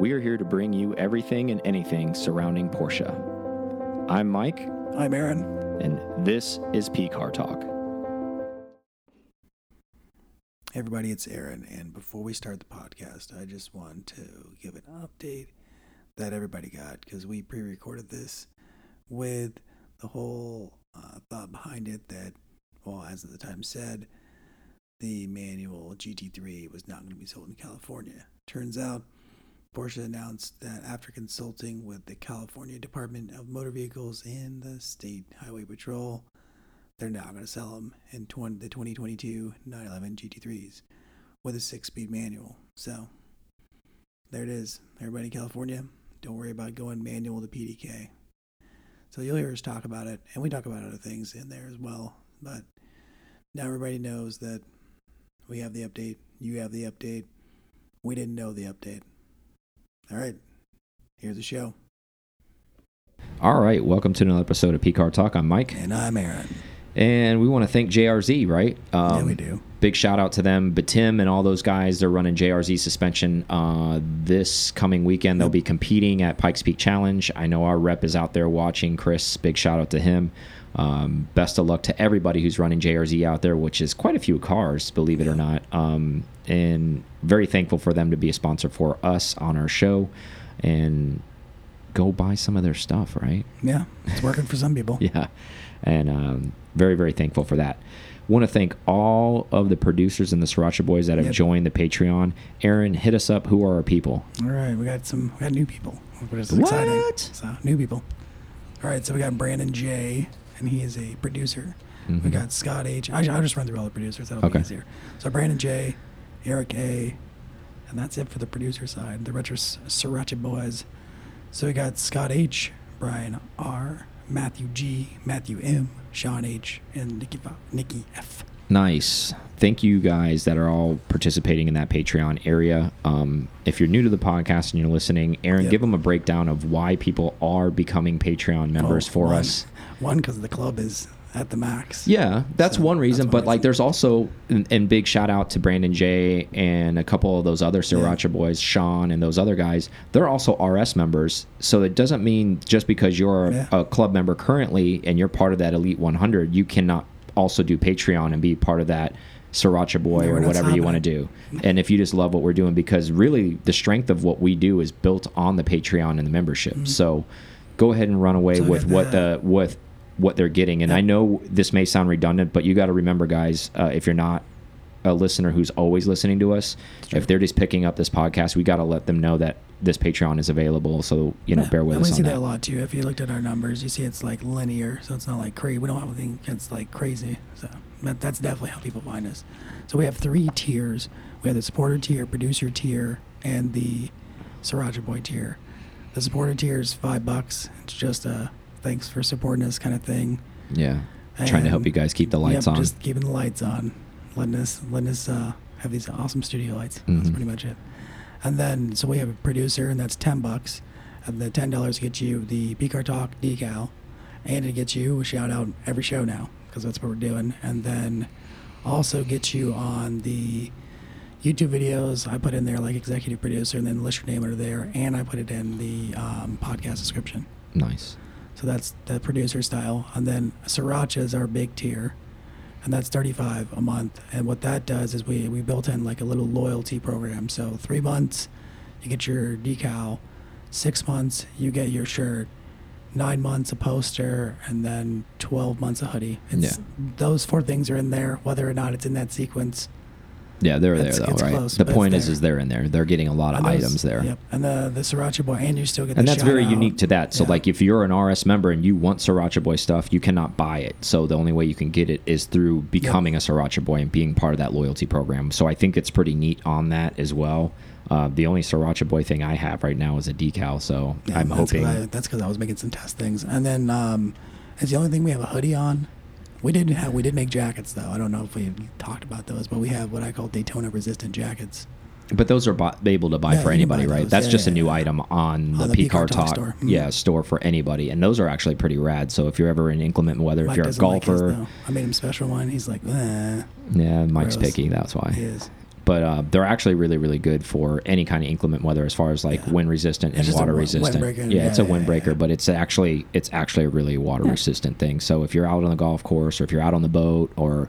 we are here to bring you everything and anything surrounding Porsche. I'm Mike, I'm Aaron. and this is P Car Talk. Hey everybody, it's Aaron. And before we start the podcast, I just want to give an update that everybody got because we pre recorded this with the whole uh, thought behind it that, well, as at the time said, the manual GT3 was not going to be sold in California. Turns out, Porsche announced that after consulting with the California Department of Motor Vehicles and the State Highway Patrol, they're now going to sell them in 20, the 2022 911 GT3s with a six speed manual. So there it is. Everybody in California, don't worry about going manual to PDK. So you'll hear us talk about it, and we talk about other things in there as well. But now everybody knows that we have the update, you have the update. We didn't know the update. All right, here's the show. All right, welcome to another episode of P Car Talk. I'm Mike, And I'm Aaron. and we want to thank JRZ, right? Um, yeah, we do. Big shout out to them, but Tim and all those guys. They're running JRZ suspension uh, this coming weekend. They'll Yep. be competing at Pikes Peak Challenge. I know our rep is out there watching. Chris, big shout out to him. Um, best of luck to everybody who's running JRZ out there, which is quite a few cars, believe it or not. Um, and very thankful for them to be a sponsor for us on our show. And go buy some of their stuff, right? Yeah, it's working for some people. Yeah, and um, very very thankful for that. Want to thank all of the producers and the Sriracha Boys that have Yep. joined the Patreon. Aaron, hit us up. Who are our people? All right, we got some we got new people, which is What? exciting. So new people. All right, so we got Brandon J, and he is a producer. We Mhm. got Scott H. I, I'll just run through all the producers. That'll Okay. be easier. So Brandon J, Eric A, and that's it for the producer side. The retro Sriracha Boys. So we got Scott H, Brian R, Matthew G, Matthew M, Sean H, and Nikki F- Nikki F. Nice. Thank you guys that are all participating in that Patreon area. Um, if you're new to the podcast and you're listening, Aaron, Yep. give them a breakdown of why people are becoming Patreon members Oh, for us. One, because the club is at the max. Yeah, that's So, one reason. that's But one like, there's also and, and big shout out to Brandon J and a couple of those other Sriracha boys, Sean and those other guys. They're also RS members, so it doesn't mean just because you're a, Yeah. a club member currently and you're part of that Elite 100, you cannot also do Patreon and be part of that Sriracha boy No, or whatever you want to do. And if you just love what we're doing, because really the strength of what we do is built on the Patreon and the membership. Mm-hmm. So go ahead and run away. So with what the with what they're getting. And I know this may sound redundant, but you got to remember, guys, uh, if you're not a listener who's always listening to us, if they're just picking up this podcast, we got to let them know that this Patreon is available. So you know, Yeah, bear with and us we see that. that. a lot too. If you looked at our numbers, you see it's like linear, so it's not like crazy. We don't have anything that's like crazy. So that, that's definitely how people find us. So we have three tiers. We have the supporter tier, producer tier, and the Sriracha Boy tier. The supporter tier is five bucks. It's just a thanks for supporting us kind of thing. Yeah, trying to help you guys keep the lights yep, on. Just keeping the lights on, letting us letting us uh, have these awesome studio lights. That's Mhm. pretty much it. And then so we have a producer, and that's ten bucks. And the ten dollars gets you the P Car Talk decal, and it gets you a shout out every show now because that's what we're doing. And then also gets you on the YouTube videos. I put in there like executive producer, and then list your name under there, and I put it in the um, podcast description. nice. So that's the producer style. And then Sriracha is our big tier. And that's 35 a month. And what that does is we, we built in like a little loyalty program. So three months, you get your decal. Six months, you get your shirt. Nine months, a poster. And then 12 months, a hoodie. It's, Yeah. Those four things are in there, whether or not it's in that sequence. Yeah, they're It's- there though, right? close, the point is, there. is they're in there. They're getting a lot of items there. Yep. And the, the Sriracha Boy, and you still get and that's very shout-out. unique to that. So, Yeah. like, if you're an RS member and you want Sriracha Boy stuff, you cannot buy it. So, the only way you can get it is through becoming a Sriracha Boy and being part of that loyalty program. So, I think it's pretty neat on that as well. Uh, the only Sriracha Boy thing I have right now is a decal. So, Yeah, I'm that's hoping. I, that's because I was making some test things, and then um, it's the only thing we have a hoodie on. We didn't have. We did make jackets though. I don't know if we talked about those, but we have what I call Daytona resistant jackets. But those are able to buy Yeah, for anybody, buy right? those. That's Yeah, just a new yeah. item on the, On the P P Car Car Talk store. Mhm. yeah, store for anybody, and those are actually pretty rad. So if you're ever in inclement weather, Mike if you're a doesn't like his, golfer. I made him special one. He's like, eh. yeah, Mike's Gross. picky. That's why. He is. But uh, they're actually really really good for any kind of inclement weather as far as like Yeah. wind resistant and It's just a water resistant windbreaker. yeah, it's a Yeah, yeah, windbreaker yeah. but it's actually it's actually a really water Yeah. resistant thing so if you're out on the golf course or if you're out on the boat or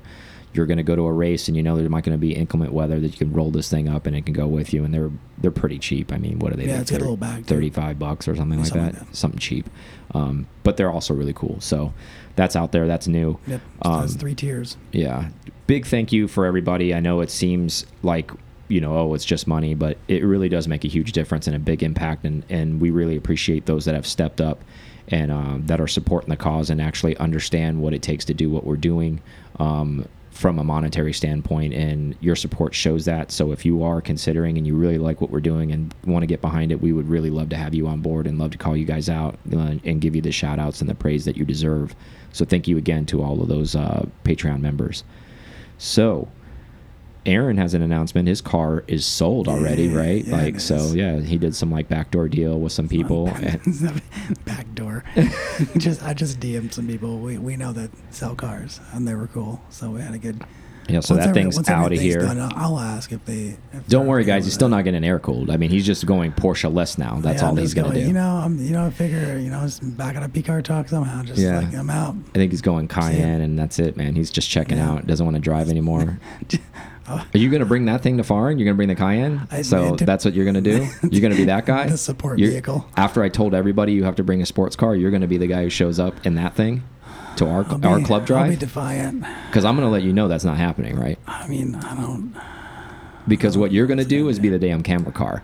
you're going to go to a race and you know there might going to be inclement weather that you can roll this thing up and it can go with you and they're they're pretty cheap i mean what are they Yeah, like, it's got a little bag, too. 35 bucks or something like Something that like that. something cheap um, but they're also really cool so that's out there that's new Yep. So that's Um, three tiers. yeah. Big thank you for everybody. I know it seems like, you know, oh, it's just money, but it really does make a huge difference and a big impact. And, and we really appreciate those that have stepped up and um, that are supporting the cause and actually understand what it takes to do what we're doing um, from a monetary standpoint. And your support shows that. So if you are considering and you really like what we're doing and want to get behind it, we would really love to have you on board and love to call you guys out uh, and give you the shout outs and the praise that you deserve. So thank you again to all of those uh, Patreon members. So, Aaron has an announcement. His car is sold already, Yeah, right? yeah, like, so is. yeah, he did some like backdoor deal with some people. and- back door. just I just DM'd some people. We we know that sell cars, and they were cool. So we had a good. yeah, so once that every- thing's out of here. Done, I'll, ask if they. If Don't worry, guys. He's still not getting air cooled. I mean, he's just going Porsche less now. That's Yeah, all he's gonna do. You know, I'm you know I figure you know just back on a P car talk somehow. Just Yeah. like I'm out. I think he's going Cayenne, and that's it, man. He's just checking out. Doesn't want to drive anymore. Are you gonna bring that thing to foreign? You're gonna bring the Cayenne? I- so to- that's what you're gonna do. You're gonna be that guy. The support You're- vehicle. After I told everybody you have to bring a sports car, you're gonna be the guy who shows up in that thing to our be, our club drive, I'll be defiant. Because I'm gonna let you know that's not happening, right? I mean, I don't. Because what you're gonna do is be the damn camera car,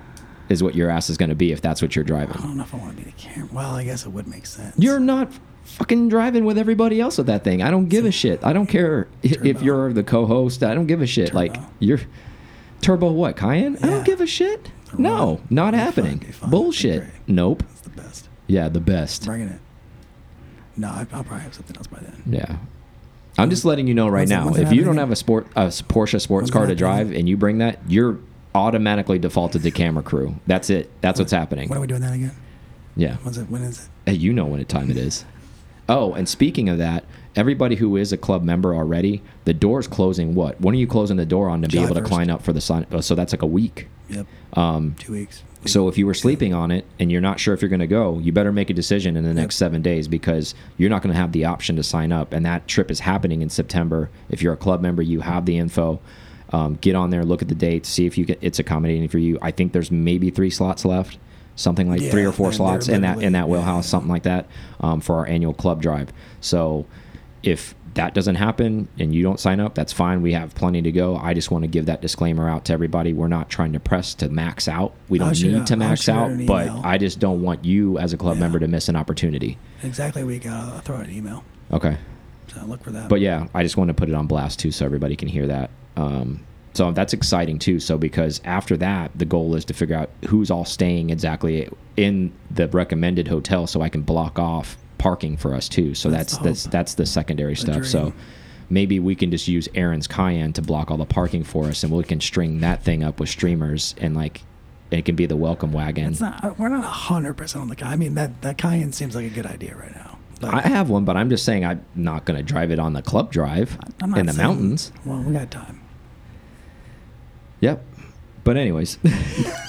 is what your ass is gonna be if that's what you're driving. I don't know if I want to be the camera. Well, I guess it would make sense. You're not fucking driving with everybody else with that thing. I don't give a shit. I don't care i- if you're the co-host. I don't give a shit. Like Turbo. you're turbo what Cayenne? I don't give a shit. Turbo. No, not Be happening. be fun, Bullshit. Nope. It's the best. Yeah, the best. Bringing it. No, I, I'll probably have something else by then. Yeah. I'm just letting you know right When's now. it If you don't have a sport a Porsche sports car to drive and you bring that, you're automatically defaulted to camera crew. That's it. That's what's happening. When are we doing that again? Yeah. When's it? When is it? Hey, you know when it time it is. Oh, and speaking of that, everybody who is a club member already, the door's closing. What? When are you closing the door on to be July able to 1st. climb up for the sun? Oh, so that's like a week. Yep. Um, Two weeks. so if you were sleeping on it and you're not sure if you're going to go, you better make a decision in the next seven days because you're not going to have the option to sign up. And that trip is happening in September. If you're a club member, you have the info. Um, get on there, look at the dates, see if you get it's accommodating for you. I think there's maybe three slots left, something like three or four slots in that in that wheelhouse, yeah. something like that, um, for our annual club drive. So if that doesn't happen and you don't sign up, that's fine. We have plenty to go. I just want to give that disclaimer out to everybody. We're not trying to press to max out. We don't need to max out but. I just don't want you as a club Yeah. member to miss an opportunity. Exactly a week. I'll, I'll throw out an email. Okay. So look for that. But yeah, I just want to put it on blast too so everybody can hear that. Um, so that's exciting too. So because after that, the goal is to figure out who's all staying exactly in the recommended hotel so I can block off parking for us too. So That's that's the that's that's the secondary The stuff. So maybe we can just use Aaron's Cayenne to block all the parking for us and we can string that thing up with streamers and like it can be the welcome wagon. it's not. We're not hundred percent on the. Ca- I mean that that Cayenne seems like a good idea right now. I have one, but I'm just saying I'm not going to drive it on the club drive in the saying- mountains. Well, we got time. Yep. But anyways,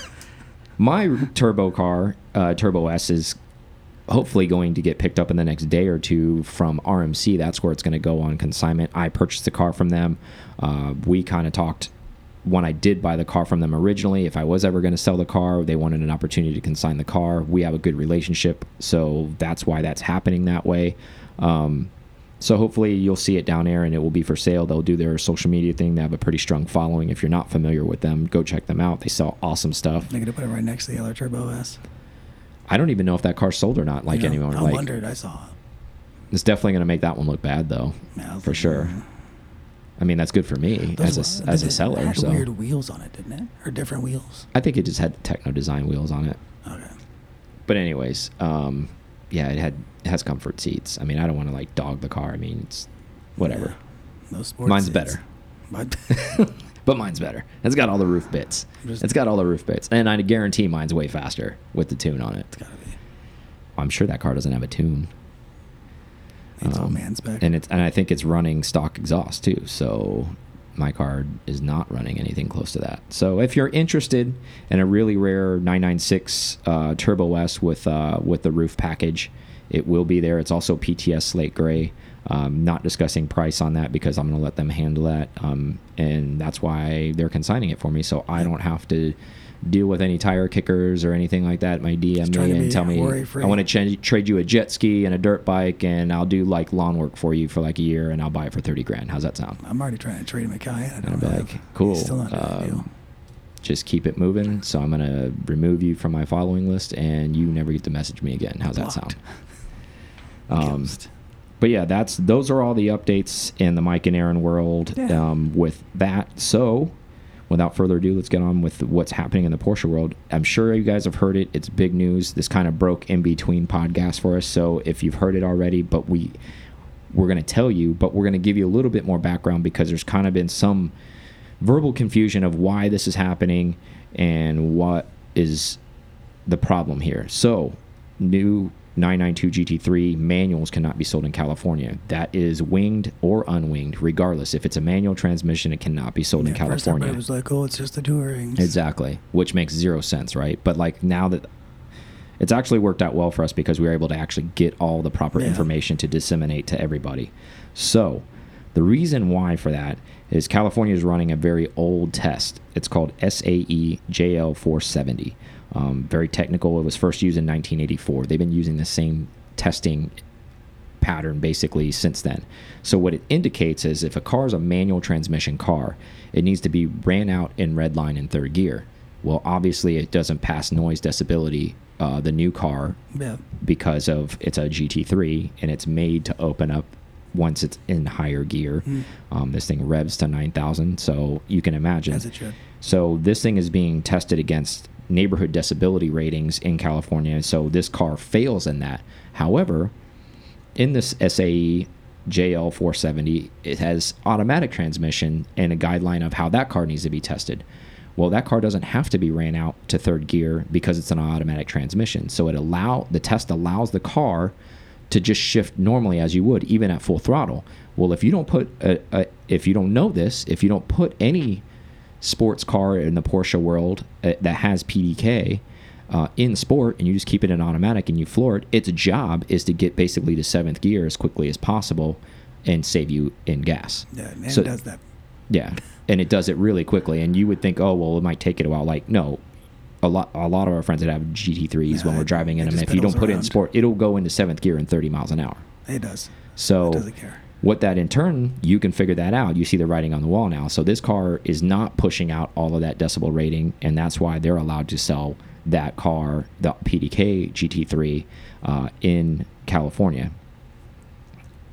my turbo car, uh, Turbo S, is hopefully going to get picked up in the next day or two from RMC. That's where it's going to go on consignment. I purchased the car from them. Uh, we kind of talked when I did buy the car from them originally. If I was ever going to sell the car, they wanted an opportunity to consign the car. We have a good relationship, so that's why that's happening that way. Um, so hopefully you'll see it down there and it will be for sale. They'll do their social media thing. They have a pretty strong following. If you're not familiar with them, go check them out. They sell awesome stuff. They're gonna put it right next to the other Turbo S. I don't even know if that car sold or not. Like You know, anyone, I like wondered. I saw it. it's definitely going to make that one look bad though, Yeah, for sure. mm. I mean that's good for me Those as a as a it seller. had So weird wheels on it, didn't it? Or different wheels? I think it just had techno design wheels on it. Okay. But anyways, um, yeah, it had it has comfort seats. I mean I don't want to like dog the car. I mean it's whatever. Yeah. No sports. Mine's seats. better. But but mine's better. It's got all the roof bits. It's got all the roof bits, and I guarantee mine's way faster with the tune on it. it's gotta be. I'm sure that car doesn't have a tune, It's all Um, man spec. and it's and I think it's running stock exhaust too. So my car is not running anything close to that. So if you're interested in a really rare 996 uh, Turbo S with uh, with the roof package, it will be there. It's also PTS slate gray. Um, not discussing price on that because I'm going to let them handle that, um, and that's why they're consigning it for me, so I don't have to deal with any tire kickers or anything like that. My DM me and tell me I want to trade you a jet ski and a dirt bike, and I'll do like lawn work for you for like a year, and I'll buy it for thirty grand. How's that sound? I'm already trying to trade him a Cayenne. I don't know. Like, cool. Still not um, just keep it moving. So I'm gonna remove you from my following list, and you never get to message me again. How's Blocked. that sound? Um, but yeah, that's those are all the updates in the Mike and Aaron world yeah. um, with that. So without further ado, let's get on with what's happening in the Porsche world. I'm sure you guys have heard it. It's big news. This kind of broke in between podcasts for us. So if you've heard it already, but we we're going to tell you, but we're going to give you a little bit more background because there's kind of been some verbal confusion of why this is happening and what is the problem here. So, new 992 GT3 manuals cannot be sold in California. That is winged or unwinged, regardless. If it's a manual transmission, it cannot be sold yeah, in California. First it was like, oh, it's just the touring. Exactly, which makes zero sense, right? But like now that it's actually worked out well for us because we were able to actually get all the proper yeah. information to disseminate to everybody. So the reason why for that is California is running a very old test. It's called SAE J1470. Um, very technical. It was first used in 1984. They've been using the same testing pattern basically since then. So what it indicates is if a car is a manual transmission car, it needs to be ran out in red line in third gear. Well, obviously it doesn't pass noise decibelity, uh, the new car, yeah. because of it's a GT3 and it's made to open up once it's in higher gear. Mm. Um, this thing revs to 9,000, so you can imagine. As it should. So this thing is being tested against neighborhood disability ratings in California. So this car fails in that. However, in this SAE J1470, it has automatic transmission and a guideline of how that car needs to be tested. Well, that car doesn't have to be ran out to third gear because it's an automatic transmission. So it allow the test allows the car to just shift normally as you would, even at full throttle. Well, if you don't put a, a if you don't know this, if you don't put any sports car in the Porsche world uh, that has PDK uh, in sport and you just keep it in automatic and you floor it, its job is to get basically to seventh gear as quickly as possible and save you in gas. Yeah, and so, it does that. Yeah, and it does it really quickly. And you would think, oh well, it might take it a while. Like no, a lot a lot of our friends that have GT3s when we're driving in them, if you don't put around. it in sport, it'll go into seventh gear in 30 miles an hour. It does. So it doesn't care what that in turn, you can figure that out. You see the writing on the wall now. So this car is not pushing out all of that decibel rating, and that's why they're allowed to sell that car, the PDK GT3, uh, in California.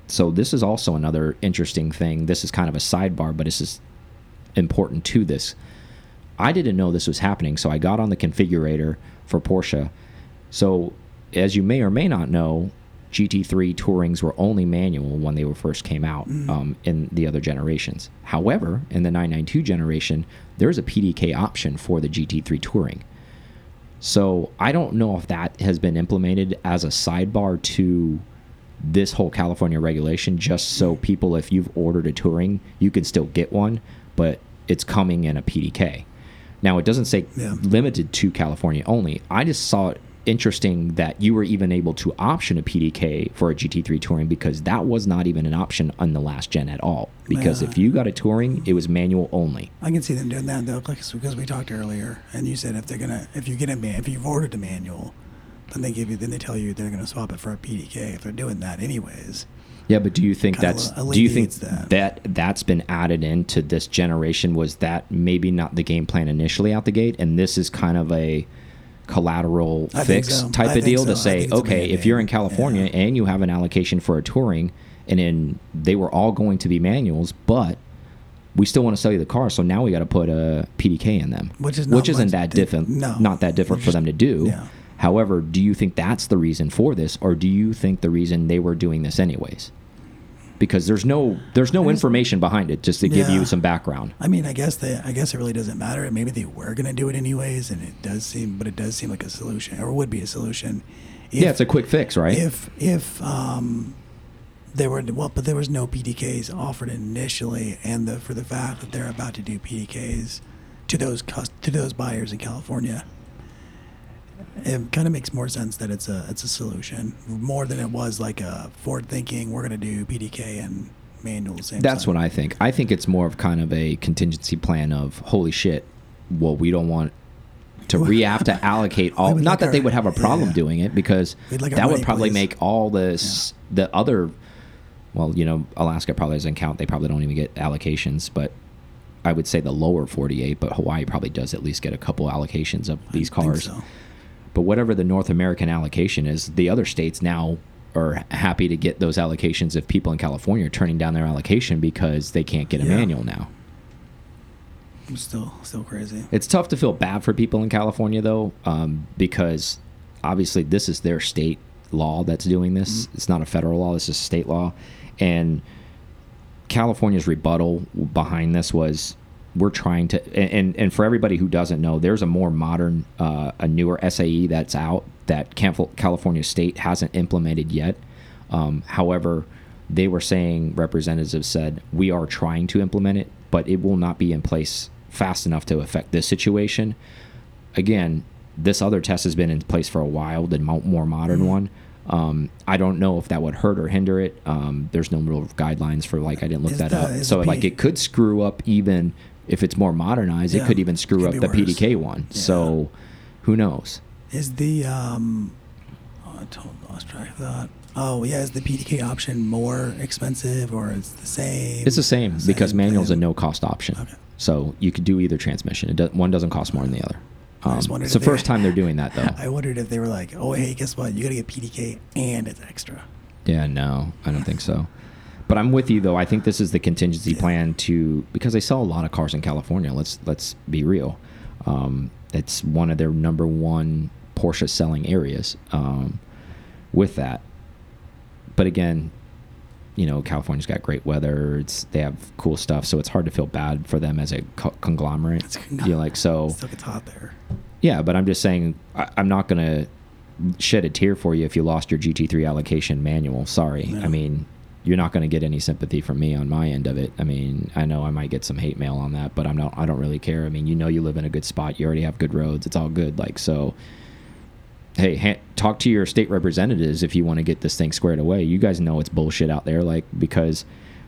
So this is also another interesting thing. This is kind of a sidebar, but this is important to this. I didn't know this was happening, so I got on the configurator for Porsche. So as you may or may not know, GT3 Tourings were only manual when they were first came out mm. um, in the other generations. However, in the 992 generation, there's a PDK option for the GT3 Touring. So I don't know if that has been implemented as a sidebar to this whole California regulation, just so people, if you've ordered a Touring, you can still get one, but it's coming in a PDK. Now, it doesn't say yeah. limited to California only. I just saw it interesting that you were even able to option a PDK for a GT3 Touring because that was not even an option on the last gen at all. Because if you got a Touring, it was manual only. I can see them doing that though, because we talked earlier, and you said if they're gonna, if you get a man, if you've ordered a manual, then they give you, then they tell you they're gonna swap it for a PDK if they're doing that anyways. Yeah, but do you think that's do you think that. that that's been added into this generation? Was that maybe not the game plan initially out the gate, and this is kind of a collateral I fix so. type I of deal so. to say, okay, if you're in California yeah. and you have an allocation for a touring, and then they were all going to be manuals, but we still want to sell you the car, so now we got to put a PDK in them, which is which isn't that different, no, not that different for them to do. Yeah. However, do you think that's the reason for this, or do you think the reason they were doing this anyways? Because there's no there's no information behind it just to give yeah. you some background. I mean, I guess they I guess it really doesn't matter. Maybe they were going to do it anyways, and it does seem, but it does seem like a solution, or would be a solution. If, yeah, it's a quick fix, right? If if um, There were well, but there was no PDKs offered initially, and the for the fact that they're about to do PDKs to those to those buyers in California, it kind of makes more sense that it's a it's a solution more than it was like a forward thinking. We're gonna do PDK and manual same. That's time. what I think. I think it's more of kind of a contingency plan of holy shit. Well, we don't want to re have to allocate all. Not like that they would have a problem yeah. doing it because like that would probably please. make all this the other. Well, you know, Alaska probably doesn't count. They probably don't even get allocations, but I would say the lower 48. But Hawaii probably does at least get a couple allocations of these I think cars. so. But whatever the North American allocation is, the other states now are happy to get those allocations if people in California are turning down their allocation because they can't get a Yeah. manual now. I'm still still crazy. It's tough to feel bad for people in California though, um, because obviously this is their state law that's doing this. It's not a federal law. This is state law, and California's rebuttal behind this was we're trying to and and, for everybody who doesn't know, there's a more modern, uh, a newer SAE that's out that California State hasn't implemented yet. Um, however, they were saying representatives have said we are trying to implement it, but it will not be in place fast enough to affect this situation. Again, this other test has been in place for a while, the more modern Mm-hmm. one. Um, I don't know if that would hurt or hinder it. Um, there's no real guidelines for like I didn't look that the- up. So like it could screw up even if it's more modernized. It could even screw could up the worse. PDK one. Yeah. So who knows? Is the um, oh, I totally lost track of that. Oh yeah, is the PDK option more expensive or it's the same? It's the same, because manual's a no cost option. Okay. So you could do either transmission. It does, one doesn't cost more than the other. Um, it's the first time they're doing that though. I wondered if they were like, oh hey, guess what? You gotta get PDK and it's extra. Yeah, no, I don't think so. But I'm with you though. I think this is the contingency plan to because they sell a lot of cars in California. Let's let's be real. Um, it's one of their number one Porsche selling areas. Um, with that, but again, you know, California's got great weather. It's they have cool stuff, so it's hard to feel bad for them as a co conglomerate. It's you know, like so. Still gets hot there. Yeah, but I'm just saying I, I'm not gonna shed a tear for you if you lost your GT3 allocation manual. Sorry. No. I mean, you're not gonna get any sympathy from me on my end of it. I mean, I know I might get some hate mail on that, but I'm not. I don't really care. I mean, you know, you live in a good spot. You already have good roads. It's all good. Like so. Hey, talk to your state representatives if you want to get this thing squared away. You guys know it's bullshit out there, like because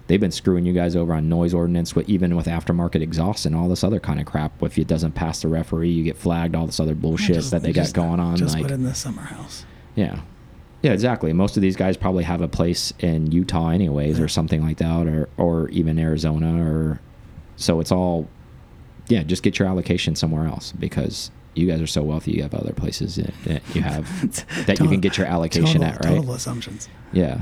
they've been screwing you guys over on noise ordinance, with, even with aftermarket exhaust and all this other kind of crap. If it doesn't pass the referee, you get flagged. All this other bullshit Just- that they got going on. Just like, put in the summer house. yeah. Yeah, exactly. Most of these guys probably have a place in Utah anyways or something like that or or even Arizona or so it's all yeah, just get your allocation somewhere else because you guys are so wealthy you have other places that, that you have that you can get your allocation total, at, right? Total assumptions. Yeah.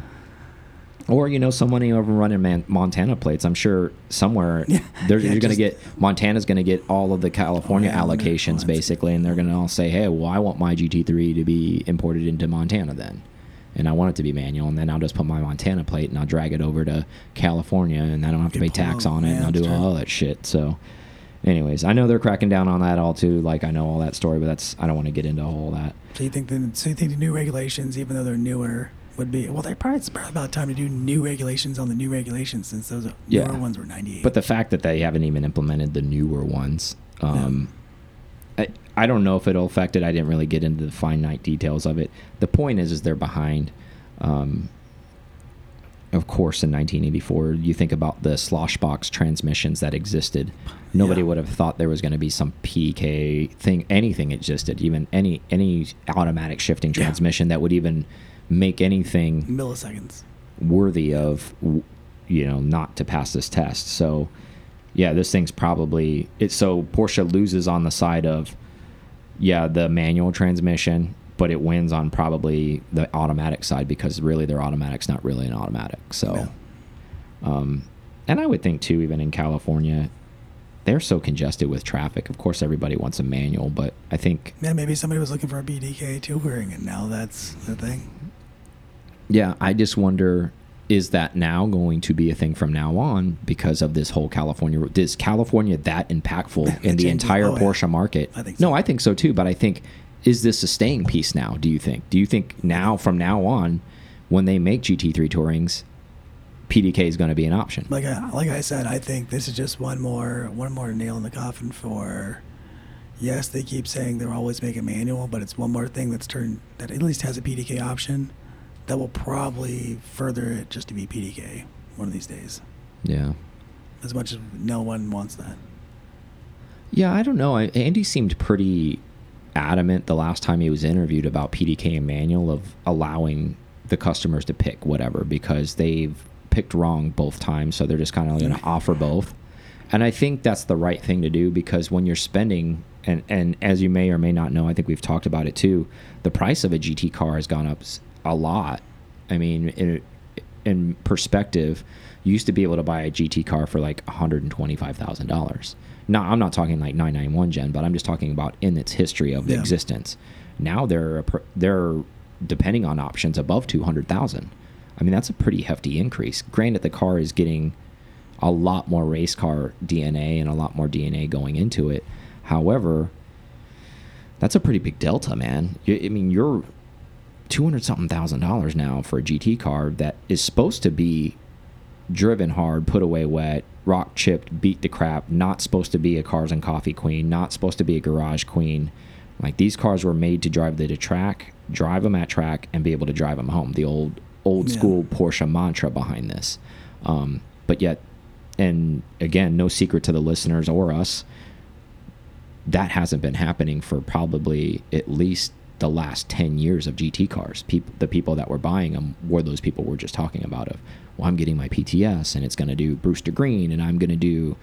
Or you know somebody over running Man Montana plates. I'm sure somewhere Yeah. Yeah, you're going to get Montana's going to get all of the California Oh, yeah, allocations basically, and they're going to all say, "Hey, well, I want my GT3 to be imported into Montana then, and I want it to be manual, and then I'll just put my Montana plate and I'll drag it over to California, and I don't have to pay tax on it, Yeah, and I'll do all that shit." So. Anyways, I know they're cracking down on that all too. Like I know all that story, but that's I don't want to get into all that. So you think the so you think the new regulations, even though they're newer, would be well? They're probably it's probably about time to do new regulations on the new regulations since those Yeah. newer ones were ninety eight. But the fact that they haven't even implemented the newer ones, um, I don't know if it'll affect it. I didn't really get into the finite details of it. The point is, is they're behind. Um, of course, in 1984, you think about the slosh box transmissions that existed. Nobody Yeah. would have thought there was going to be some PK thing, anything existed, even any any automatic shifting Yeah. transmission that would even make anything milliseconds. worthy of you know not to pass this test so yeah this thing's probably it's so porsche loses on the side of yeah the manual transmission but it wins on probably the automatic side because really their automatic's not really an automatic so um and i would think too even in california they're so congested with traffic of course everybody wants a manual but i think Yeah, maybe somebody was looking for a PDK touring, and now that's the thing. Yeah, I just wonder is that now going to be a thing from now on because of this whole California? Is California that impactful in the entire oh. Porsche market? I think No. I think so too. But I think is this a staying piece now? Do you think? Do you think now from now on, when they make GT3 tourings, PDK is going to be an option. Like I, like I said, I think this is just one more one more nail in the coffin for. Yes, they keep saying they're always making manual, but it's one more thing that's turned that at least has a PDK option that will probably further it just to be PDK one of these days. Yeah. As much as no one wants that. Yeah, I don't know. I, Andy seemed pretty adamant the last time he was interviewed about PDK and manual of allowing the customers to pick whatever because they've picked wrong both times, so they're just kind of going to offer both. And I think that's the right thing to do because when you're spending and and as you may or may not know, I think we've talked about it too. The price of a GT car has gone up a lot. I mean, in, in perspective, you used to be able to buy a GT car for like one hundred and twenty five thousand dollars. Now, I'm not talking like 991 gen, but I'm just talking about in its history of Yeah. existence. Now they're they're depending on options above 200,000. I mean, that's a pretty hefty increase. Granted, the car is getting a lot more race car DNA and a lot more DNA going into it. However, that's a pretty big delta, man. I mean, you're 200 something thousand dollars now for a GT car that is supposed to be driven hard, put away wet, rock chipped, beat the crap, not supposed to be a cars and coffee queen, not supposed to be a garage queen. Like these cars were made to drive the to track, drive them at track, and be able to drive them home. The old old Yeah. school Porsche mantra behind this. Um, but yet, and again, no secret to the listeners or us, that hasn't been happening for probably at least the last 10 years of GT cars. People, the people that were buying them were those people we're just talking about of, well, I'm getting my PTS and it's going to do Brewster Green and I'm going to do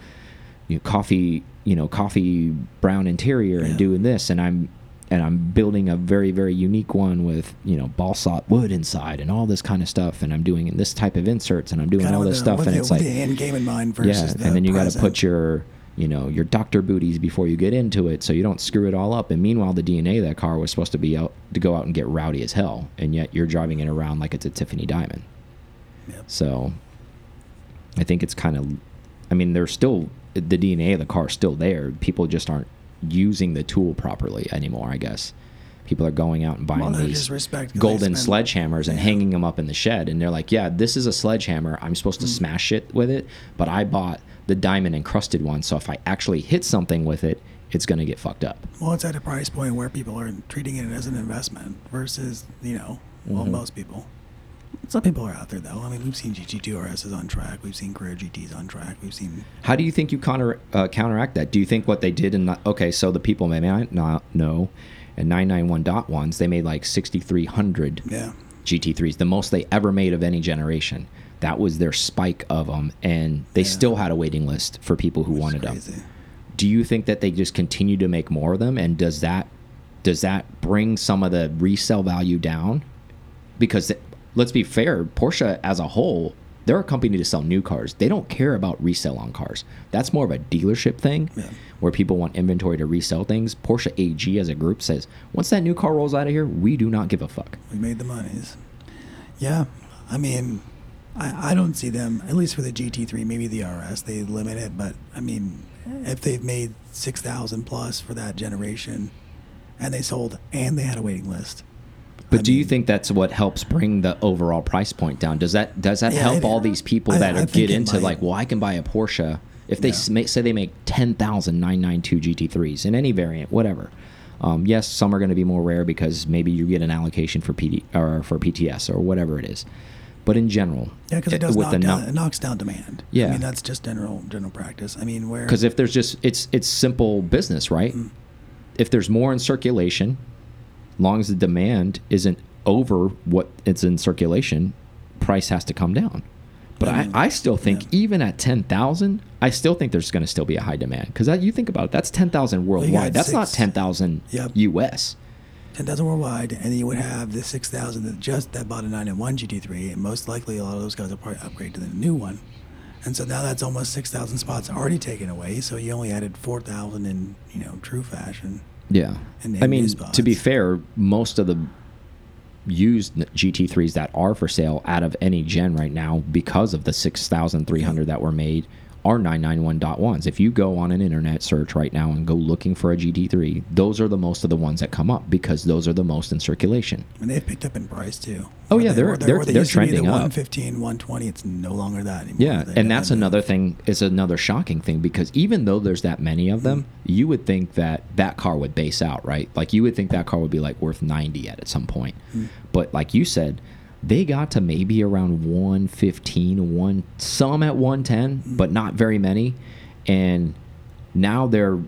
you know, coffee, you know, coffee brown interior Yeah. and doing this and I'm and I'm building a very very unique one with, you know, balsat wood inside and all this kind of stuff and I'm doing this type of inserts and I'm doing Kinda all this the- stuff and the, it's like the end game in mind yeah, versus the and then you got to put your, you know, your doctor booties before you get into it, so you don't screw it all up. And meanwhile, the DNA of that car was supposed to be out to go out and get rowdy as hell, and yet you're driving it around like it's a Tiffany diamond. Yep. So, I think it's kind of, I mean, there's still the DNA of the car still there. People just aren't using the tool properly anymore. I guess people are going out and buying Well, these just respect 'cause they golden sledgehammers and Yeah. hanging them up in the shed and they're like yeah this is a sledgehammer i'm supposed Mm. to smash it with it but i bought the diamond encrusted one so if i actually hit something with it it's going to get fucked up Well, it's at a price point where people are treating it as an investment versus, you know, well, Mhm. most people. Some people are out there though. I mean, we've seen GT2 RSs on track. We've seen Carrera GTs on track. We've seen how do you think you counter uh, counteract that do you think what they did in the, okay so the people may not know and 991.1s they made like 6300 yeah, GT3s, the most they ever made of any generation. That was their spike of them, and they Yeah. still had a waiting list for people who which wanted them. Do you think that they just continue to make more of them, and does that does that bring some of the resale value down? Because let's be fair, Porsche as a whole, they're a company to sell new cars. They don't care about resale on cars. That's more of a dealership thing Yeah. Where people want inventory to resell things. Porsche AG as a group says, once that new car rolls out of here, we do not give a fuck. We made the monies. Yeah, I mean, I, I don't see them at least for the GT3, maybe the RS. They limit it, but I mean, if they've made six thousand plus for that generation, and they sold and they had a waiting list. But I do you think that's what helps bring the overall price point down? Does that does that Yeah, help all these people I- that I are get into might. like, well, I can buy a Porsche if they Yeah. make, say they make 10,000 992 GT3s in any variant, whatever. Um, yes, some are going to be more rare because maybe you get an allocation for PD or for PTS or whatever it is. But in general, Yeah, because it does with knock the down, it knocks down demand. Yeah. I mean that's just general general practice. I mean where because if there's just it's it's simple business, right? Mm. If there's more in circulation, long as the demand isn't over what it's in circulation, price has to come down. But I I, still think yeah. even at ten thousand, I still think there's going to still be a high demand because you think about it, that's ten thousand worldwide. that's not ten thousand Yep. U.S. ten thousand worldwide, and then you would have the six thousand that just that bought a nine and one GT3, and most likely a lot of those guys will probably upgrade to the new one. And so now that's almost six thousand spots already taken away. So you only added four thousand in you know true fashion. Yeah. And- I mean, to be fair, most of the used GT3s that are for sale out of any gen right now, because of the 6,300 that were made, are 991.1s. If you go on an internet search right now and go looking for a GT3, those are the most of the ones that come up because those are the most in circulation. And they've picked up in price too. Oh, Or yeah, they- they're- they- they're- they they're used to be the trending up. 115, 120. It's no longer that anymore. Yeah, They- and that's another thing. Is another shocking thing because even though there's that many of them, you would think that that car would base out, right? Like you would think that car would be like worth 90 at at some point. Hmm. But like you said, they got to maybe around 115, one some at 110, but not very many. And now they're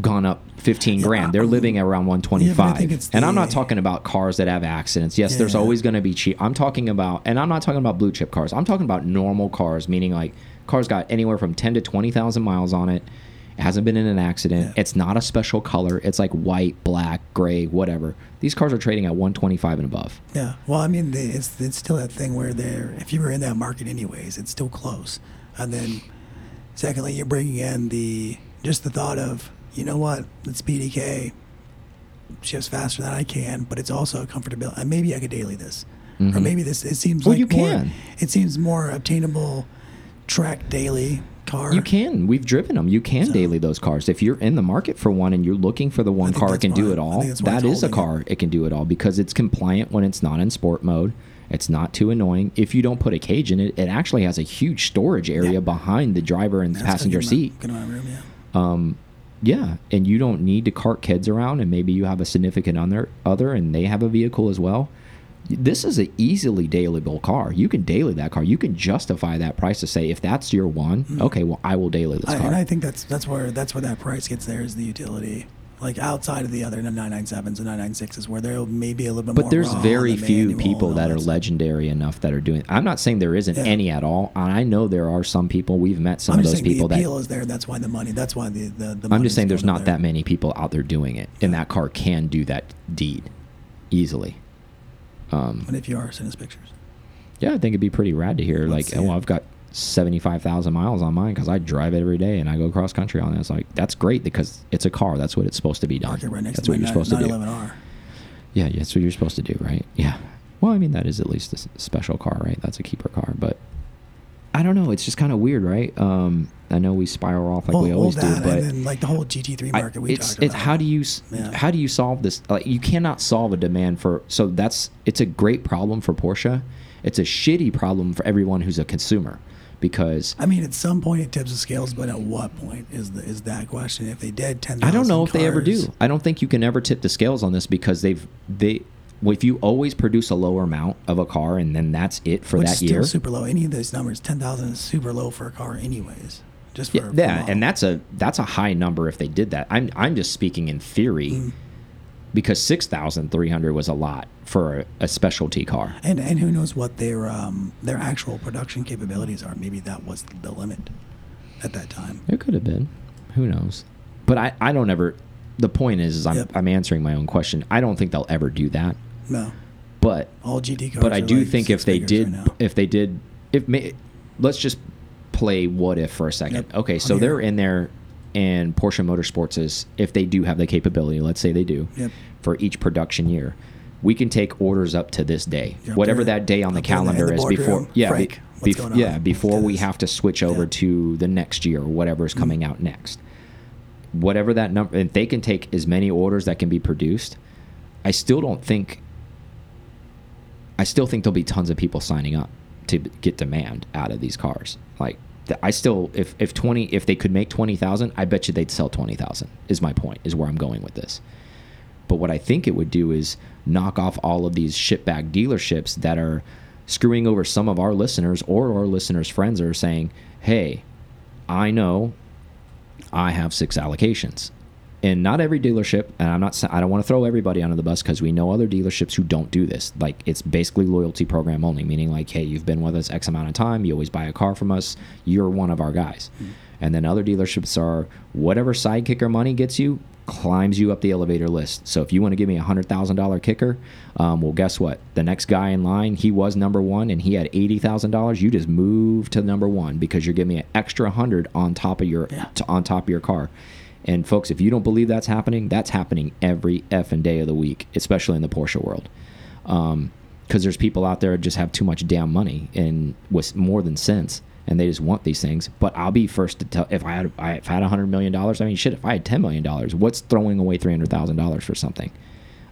gone up 15 Yeah, grand. They're living at around 125. but I and I'm not talking about cars that have accidents. Yes, there's always going to be cheap. I'm talking about and I'm not talking about blue chip cars. I'm talking about normal cars, meaning like cars got anywhere from 10 to 20,000 miles on it. It hasn't been in an accident. Yeah. It's not a special color. It's like white, black, gray, whatever. These cars are trading at 125 and above. Yeah. Well, I mean, it's it's still that thing where they're if you were in that market anyways, it's still close. And then, secondly, you're bringing in the just the thought of you know what, it's PDK shifts faster than I can, but it's also a comfortability. And maybe I could daily this, or Mhm. maybe this. It seems Well, like you more, can. It seems more obtainable track daily car. You can. We've driven them. You can So- daily those cars. If you're in the market for one and you're looking for the one car that can do it all, that is a holding it. car it can do it all because it's compliant when it's not in sport mode. It's not too annoying. If you don't put a cage in it, it actually has a huge storage area Yeah. behind the driver and That's a passenger seat. Good amount room, yeah. Um, yeah, and you don't need to cart kids around, and maybe you have a significant other, other, and they have a vehicle as well. This is an easily dailyable car. You can daily that car. You can justify that price to say if that's your one, hmm. okay, well I will daily this. I, car. and I think that's that's where that's where that price gets there is the utility. Like outside of the other 997s and 996s, where there may be a little bit more. But there's very few people that are legendary enough that are doing. I'm not saying there isn't Yeah. any at all. I know there are some people. We've met some of those people the that. appeal is there. That's why the money. That's why the the. the I'm just saying there's not there. that many people out there doing it, and that car can do that deed easily. Um, But if you are, send us pictures. yeah, I think it'd be pretty rad to hear. Let's Like, see oh. I've got seventy-five thousand miles on mine because I drive it every day and I go cross country on it. It's like that's great because it's a car. That's what it's supposed to be done. Right That's what you're supposed to do. 911R. Yeah, yeah, that's what you're supposed to do, right? Yeah. Well, I mean, that is at least a special car, right? That's a keeper car, but I don't know. It's just kind of weird, right? Um, I know we spiral off like well, we always well, do, but and then like the whole GT3 I- market we it's it's about. how do you Yeah. how do you solve this? Like, you cannot solve a demand for so that's it's a great problem for Porsche. It's a shitty problem for everyone who's a consumer because I mean, at some point it tips the scales, but at what point is the is that question? If they did ten, I don't know if they ever do. I don't think you can ever tip the scales on this because they've they well, if you always produce a lower amount of a car and then that's it for which that is still year. super low. Any of those numbers, ten thousand is super low for a car, anyways. Just Yeah, yeah, and that's a that's a high number if they did that. I'm I'm just speaking in theory Mm. because six thousand three hundred was a lot for a, a specialty car. And and who knows what their um their actual production capabilities are? Maybe that was the limit at that time. It could have been, who knows? But I I don't ever. The point is, is I'm Yep. I'm answering my own question. I don't think they'll ever do that. No, But all GT cars. but I do like think if they did right if they did if may, let's just play what if for a second. Yep, Okay, so they're in there and Porsche Motorsports is if they do have the capability, let's say they do, Yep. for each production year. We can take orders up to this day, You're whatever that day on the up there in the- in calendar the is before. Yeah, be- Frank, what's bef- going on? yeah, before we have to switch over Yeah. Mm-hmm. to the next year or whatever is coming out next. Whatever that number, if they can take as many orders that can be produced, I still don't think I still think there'll be tons of people signing up to get demand out of these cars. Like I still if if 20 if they could make 20,000, I bet you they'd sell 20,000. Is my point. Is where I'm going with this. But what I think it would do is knock off all of these shitbag dealerships that are screwing over some of our listeners or our listeners' friends are saying, "Hey, I know I have six allocations. And not every dealership, and I'm not i don't want to throw everybody under the bus because we know other dealerships who don't do this. Like it's basically loyalty program only, meaning like, hey, you've been with us X amount of time, you always buy a car from us, you're one of our guys. And then other dealerships are whatever side kicker money gets you climbs you up the elevator list. So if you want to give me a hundred thousand dollar kicker, um, well, guess what? The next guy in line, he was number one, and he had eighty thousand dollars. You just move to number one because you're giving me an extra hundred on top of your Yeah. to, on top of your car. And folks, if you don't believe that's happening, that's happening every effing day of the week, especially in the Porsche world. Um, because there's people out there that just have too much damn money and with more than sense, and they just want these things. But I'll be first to tell if I had if I had hundred million dollars. I mean, shit, if I had ten million dollars, what's throwing away three hundred thousand dollars for something?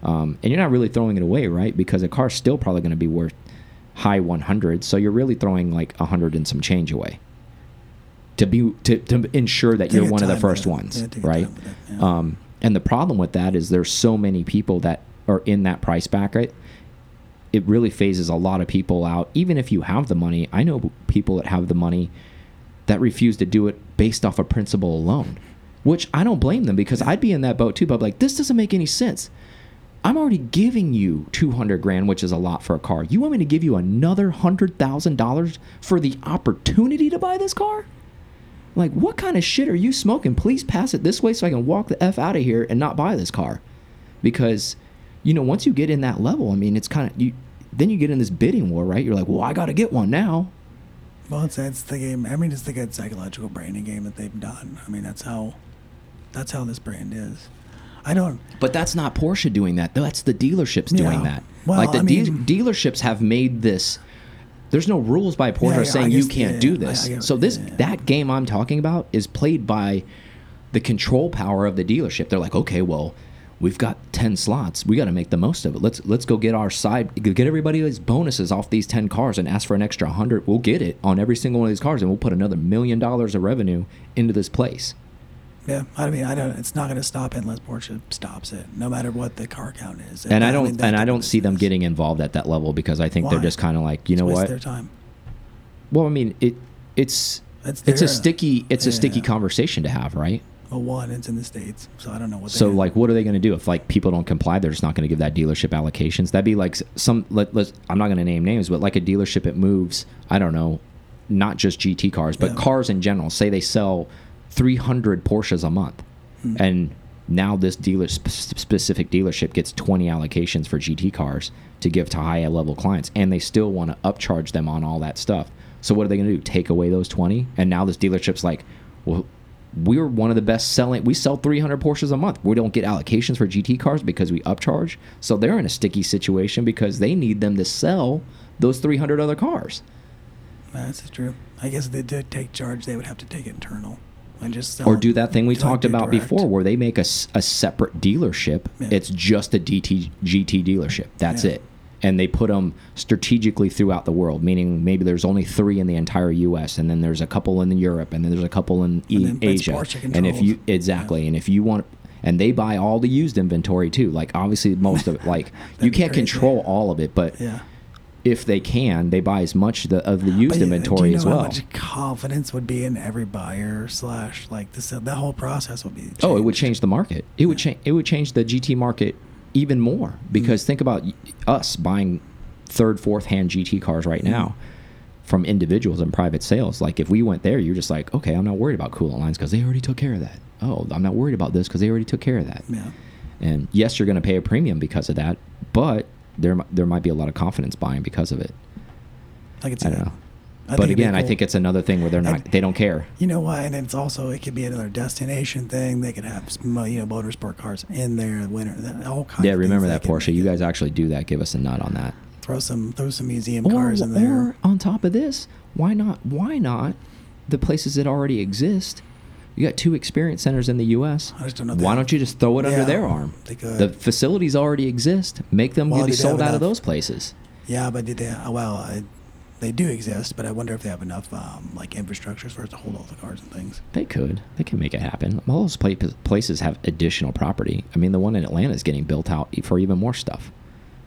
Um, and you're not really throwing it away, right? Because a car's still probably going to be worth high 100, so you're really throwing like 100 and some change away to be to, to ensure that you're one of the first ones, Yeah, right? Um, and the problem with that is there's so many people that are in that price bracket. It really phases a lot of people out. Even if you have the money, I know people that have the money that refuse to do it based off a principle alone, which I don't blame them because I'd be in that boat too. But I'm like, this doesn't make any sense. I'm already giving you 200 grand, which is a lot for a car. You want me to give you another $100,000 for the opportunity to buy this car? Like, what kind of shit are you smoking? Please pass it this way so I can walk the F out of here and not buy this car. Because, you know, once you get in that level, I mean, it's kind of, you. then you get in this bidding war, right? You're like, well, I got to get one now. Well, it's, it's the game. I mean, it's the good psychological branding game that they've done. I mean, that's how, that's how this brand is. I don't. But that's not Porsche doing that. That's the dealerships doing Yeah. that. Well, like the I de- dealerships have made this. There's no rules by Porsche Yeah, saying I you guess- can't yeah, do I- this. I so this yeah. that game I'm talking about is played by the control power of the dealership. They're like, okay, well, we've got ten slots. We got to make the most of it. Let's let's go get our side, get everybody these bonuses off these ten cars and ask for an extra hundred. We'll get it on every single one of these cars, and we'll put another million dollars of revenue into this place. Yeah, I mean, I don't. It's not going to stop it unless Porsche stops it, no matter what the car count is. and I don't that and I don't see them getting involved at that level because I think they're just kind of like you know Waste what Their time. well I mean it it's It's it's a sticky it's a sticky conversation to have right Well, one, it's in the states, so I don't know what. so like what are they going to do if like people don't comply they're just not going to give that dealership allocations that'd be like some let, let's I'm not going to name names but like a dealership it moves I don't know not just GT cars but Yeah. cars in general say they sell 300 Porsches a month. Hmm. and now this dealer sp specific dealership gets 20 allocations for GT cars to give to high level clients and they still want to upcharge them on all that stuff. So what are they going to do? Take away those 20 and now this dealership's like well we're one of the best selling we sell 300 Porsches a month. We don't get allocations for GT cars because we upcharge. So they're in a sticky situation because they need them to sell those 300 other cars. That's true. I guess they did take charge, they would have to take it internal and just or do that thing we talked about direct. before where they make a, a separate dealership Yeah. it's just a DT, gt dealership that's Yeah. it and they put them strategically throughout the world meaning maybe there's only three in the entire us and then there's a couple in europe and then there's a couple in And asia and if you exactly and if you want and they buy all the used inventory too like obviously most of it like you can't crazy. control all of it but Yeah. If they can they buy as much the, of the used But, inventory do you know as well How much confidence would be in every buyer slash like this? That whole process would be. Oh, it would change the market. It would change. It would change the GT market even more because mm-hmm. think about us buying third, fourth hand GT cars right mm-hmm. now from individuals and private sales. Like if we went there, you're just like, okay, I'm not worried about coolant lines because they already took care of that. Oh, I'm not worried about this because they already took care of that. Yeah. And yes, you're going to pay a premium because of that, but there there might be a lot of confidence buying because of it. I could see I don't that. know. I but again, I think it's another thing where they're not. And- They don't care. You know why? And it's also it could be another destination thing. They could have uh, you know motorsport cars in there, winter, all kinds. Yeah, remember that Porsche. You guys actually do that. Give us a nut on that. throw some throw some museum or, cars in there. or on top of this, why not? Why not the places that already exist? You got two experience centers in the U.S. I just don't know Why don't you just throw it under their arm? The facilities already exist. Make them Well, be sold out of those places. Yeah, but did they? uh, Well, I, they do exist, but I wonder if they have enough um, like infrastructures for us to hold all the cars and things. They could. They can make it happen. All those pla- places have additional property. I mean, the one in Atlanta is getting built out for even more stuff.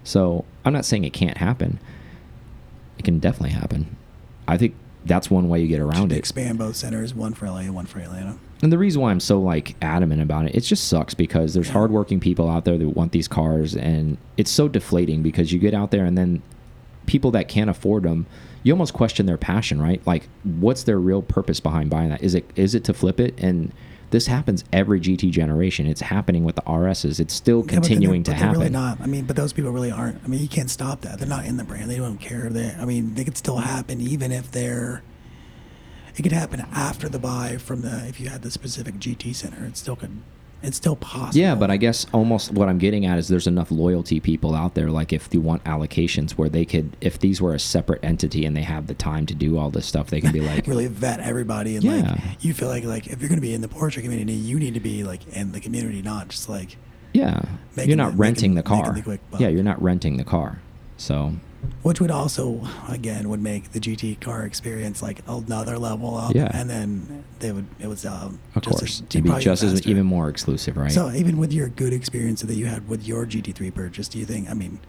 So I'm not saying it can't happen. It can definitely happen. I think that's one way you get around it. expand both centers, one for LA, one for Atlanta. And the reason why I'm so like adamant about it, it just sucks because there's Yeah. hardworking people out there that want these cars, and it's so deflating because you get out there and then people that can't afford them, you almost question their passion, right? Like, what's their real purpose behind buying that? Is it is it to flip it? And this happens every GT generation. It's happening with the RSs. It's still Yeah, continuing but to happen. Really not. I mean, but those people really aren't. I mean, you can't stop that. They're not in the brand. They don't care. They. I mean, they could still happen even if they're. It could happen after the buy from the if you had the specific GT center. It still could It's still possible. Yeah, but I guess almost what I'm getting at is there's enough loyalty people out there. Like if you want allocations where they could, if these were a separate entity and they have the time to do all this stuff, they can be like, really vet everybody and Yeah. like you feel like like if you're going to be in the Porsche community, you need to be like in the community, not just like yeah, you're not the- renting making- the car. the yeah, you're not renting the car. So which would also again would make the GT car experience like another level up. Yeah. and then they would it was um of just course, it'd be just as even more exclusive, right? So even with your good experience that you had with your GT3 purchase, do you think? I mean,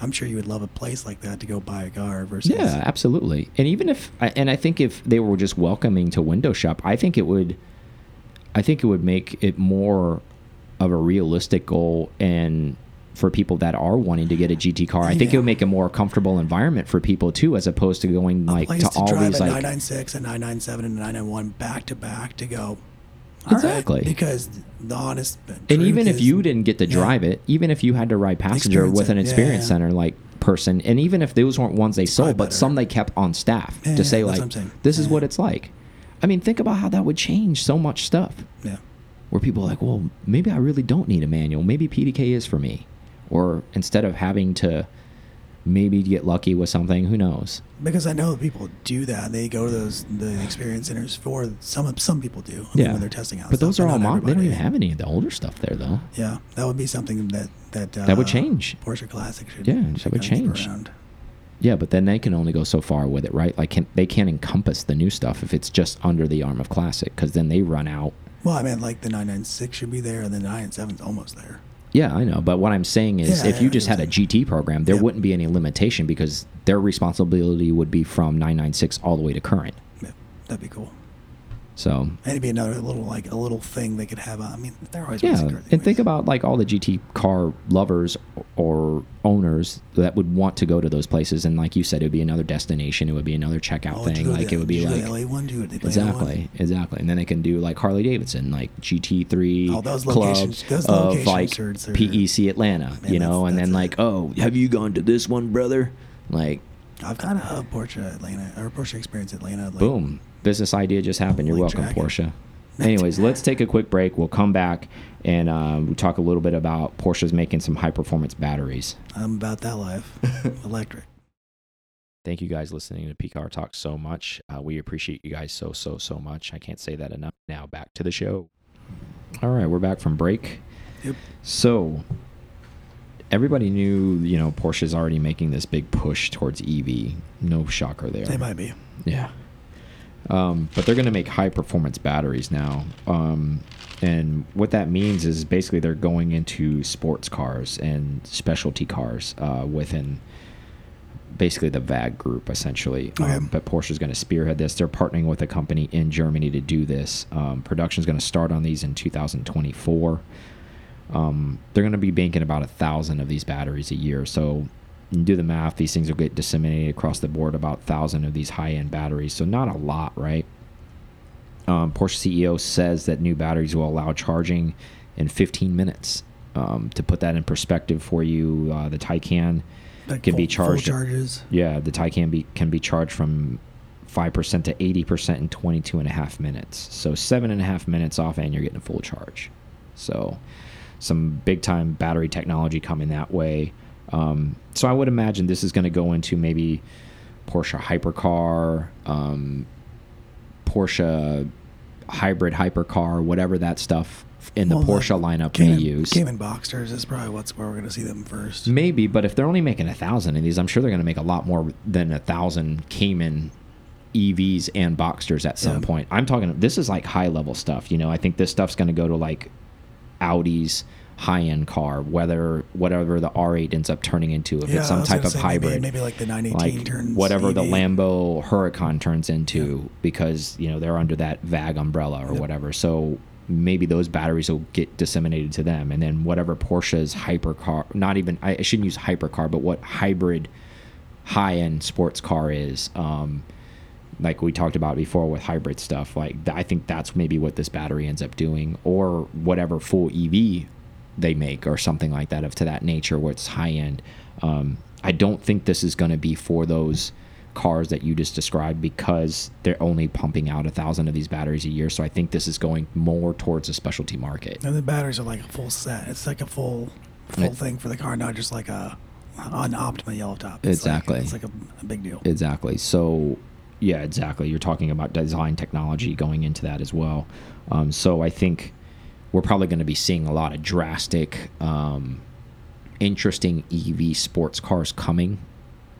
I'm sure you would love a place like that to go buy a car versus. Yeah, absolutely. And even if, and I think if they were just welcoming to window shop, I think it would, I think it would make it more of a realistic goal and for people that are wanting to get a GT car, I think it Yeah. would make a more comfortable environment for people too, as opposed to going like to, to, all these a like 996 and 997 and 991 back to back to go. "All right," Exactly. because the honest. and even if is- you didn't get to yeah. drive it, even if you had to ride passenger Experience with an yeah, experience yeah. center like person, and even if those weren't ones they sold, but better. some they kept on staff Yeah, to yeah, say like, this is what it's like. I mean, think about how that would change so much stuff. Yeah. where people are like, well, maybe I really don't need a manual. Maybe PDK is for me. Or instead of having to maybe get lucky with something, who knows? Because I know people do that. They go to those the experience centers for some. Some people do. I mean, yeah. when they're testing out. But stuff, those are all not mod. They don't even have any of the older stuff there, though. Yeah, that would be something that that uh, That would change. Porsche Classic should. Yeah, that would change. around. Yeah, but then they can only go so far with it, right? Like, can, they can't encompass the new stuff if it's just under the arm of Classic, because then they run out. Well, I mean, like the 996 should be there, and the 997's almost there. Yeah, I know. But what I'm saying is, Yeah, if you just had a. GT program, there Yep. wouldn't be any limitation because their responsibility would be from 996 all the way to current. Yeah, that'd be cool. So it'd be another little like a little thing they could have. Uh, I mean, they're always Yeah, and think about like all the GT car lovers or owners that would want to go to those places, and like you said, it would be another destination. It would be another checkout Oh, thing. Like to- it would be like LA one, dude. They play LA exactly, exactly. And then they can do like Harley Davidson, like GT3 Oh, those clubs locations- those of like PEC Atlanta, Man, you know, that's- and then like, it. oh, have you gone to this one, brother? Like, I've got a Porsche Atlanta or Porsche Experience Atlanta. Like, boom, business idea just happened. You're welcome, Dragon. Porsche. Anyways, let's take a quick break. We'll come back and uh, we'll talk a little bit about Porsche's making some high performance batteries. I'm about that life. Electric. Thank you guys listening to P Car Talk so much. Uh, we appreciate you guys so, so, so much. I can't say that enough. Now back to the show. All right, we're back from break. Yep. So everybody knew, you know, Porsche's already making this big push towards EV. No shocker there. They might be. Yeah. Um, but they're going to make high performance batteries now. Um, and what that means is basically they're going into sports cars and specialty cars uh, within basically the VAG group, essentially. Okay. Um, but Porsche is going to spearhead this. They're partnering with a company in Germany to do this. Um, Production is going to start on these in 2024. Um, they're going to be banking about a thousand of these batteries a year. So you do the math; these things will get disseminated across the board. About thousand of these high-end batteries, so not a lot, right? Um, Porsche CEO says that new batteries will allow charging in 15 minutes. Um, to put that in perspective for you, uh, the Taycan Like can be full- full charged. charges. Yeah, the Taycan be, can be charged from five percent to 80 percent in 22 and a half minutes. So seven and a half minutes off, and you're getting a full charge. So some big time battery technology coming that way. Um, so I would imagine this is going to go into maybe Porsche hypercar, um, Porsche hybrid hypercar, whatever that stuff in the Well, Porsche lineup may Cayman, use. Cayman Boxsters is probably what's where we're going to see them first. Maybe, but if they're only making a thousand of these, I'm sure they're going to make a lot more than a thousand Cayman EVs and Boxsters at some Yeah. point. I'm talking. This is like high level stuff. You know, I think this stuff's going to go to like Audi's high end car, whether whatever the R8 ends up turning into, if Yeah, it's some type of say maybe- hybrid. Maybe, like the 918 like turns. whatever the Lambo Huracan turns into, because you know they're under that VAG umbrella or Yep. whatever. So maybe those batteries will get disseminated to them, and then whatever Porsche's hypercar, not even I I shouldn't use hypercar, but what hybrid high end sports car is. Um, like we talked about before with hybrid stuff, like I think that's maybe what this battery ends up doing, or whatever full EV they make, or something like that of to that nature, where it's high end. Um, I don't think this is going to be for those cars that you just described because they're only pumping out a thousand of these batteries a year. So I think this is going more towards a specialty market. And the batteries are like a full set. It's like a full full It- thing for the car, not just like a an Optima yellow top. It's Exactly. Like, it's like a, a big deal. Exactly. So, yeah, exactly. You're talking about design technology going into that as well. Um, so I think we're probably going to be seeing a lot of drastic, um, interesting EV sports cars coming.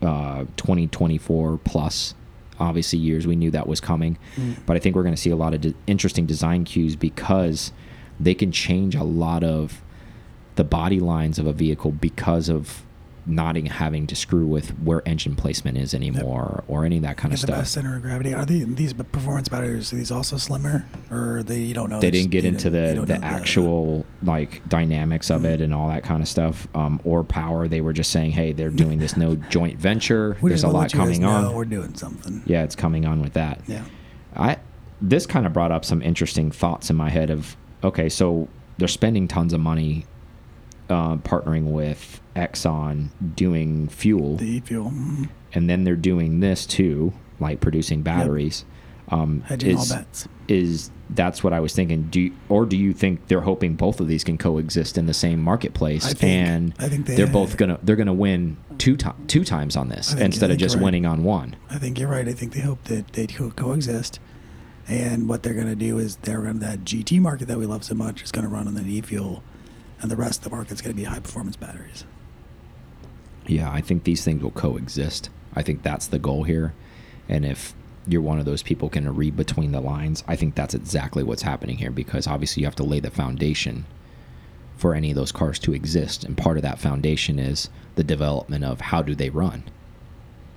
Uh, 2024 plus, obviously years we knew that was coming, but I think we're going to see a lot of de interesting design cues because they can change a lot of the body lines of a vehicle because of not having to screw with where engine placement is anymore or any of that kind Get of the best stuff. center of gravity. Are they, these performance batteries? Are these also slimmer, or they you don't know? They didn't get you into the the actual like dynamics of it and all that kind of stuff, um, or power. They were just saying, "Hey, they're doing this no joint venture. We There's a lot coming know on." We're doing something. Yeah, it's coming on with that. Yeah. I this kind of brought up some interesting thoughts in my head of okay, so they're spending tons of money uh, partnering with Exxon doing fuel, The e-fuel. Mm, and then they're doing this too, like producing batteries. Um, hedging all is, bets. is that's what I was thinking. Do you, or do you think they're hoping both of these can coexist in the same marketplace, I think- and I think they- they're both gonna they're gonna win two to, two times on this think- instead of just right. winning on one? I think you're right. I think they hope that they co- coexist. And what they're going to do is they're to that GT market that we love so much is going to run on the e-fuel, and the rest of the market's going to be high performance batteries. Yeah, I think these things will coexist. I think that's the goal here. And if you're one of those people can read between the lines, I think that's exactly what's happening here because obviously you have to lay the foundation for any of those cars to exist. And part of that foundation is the development of how do they run.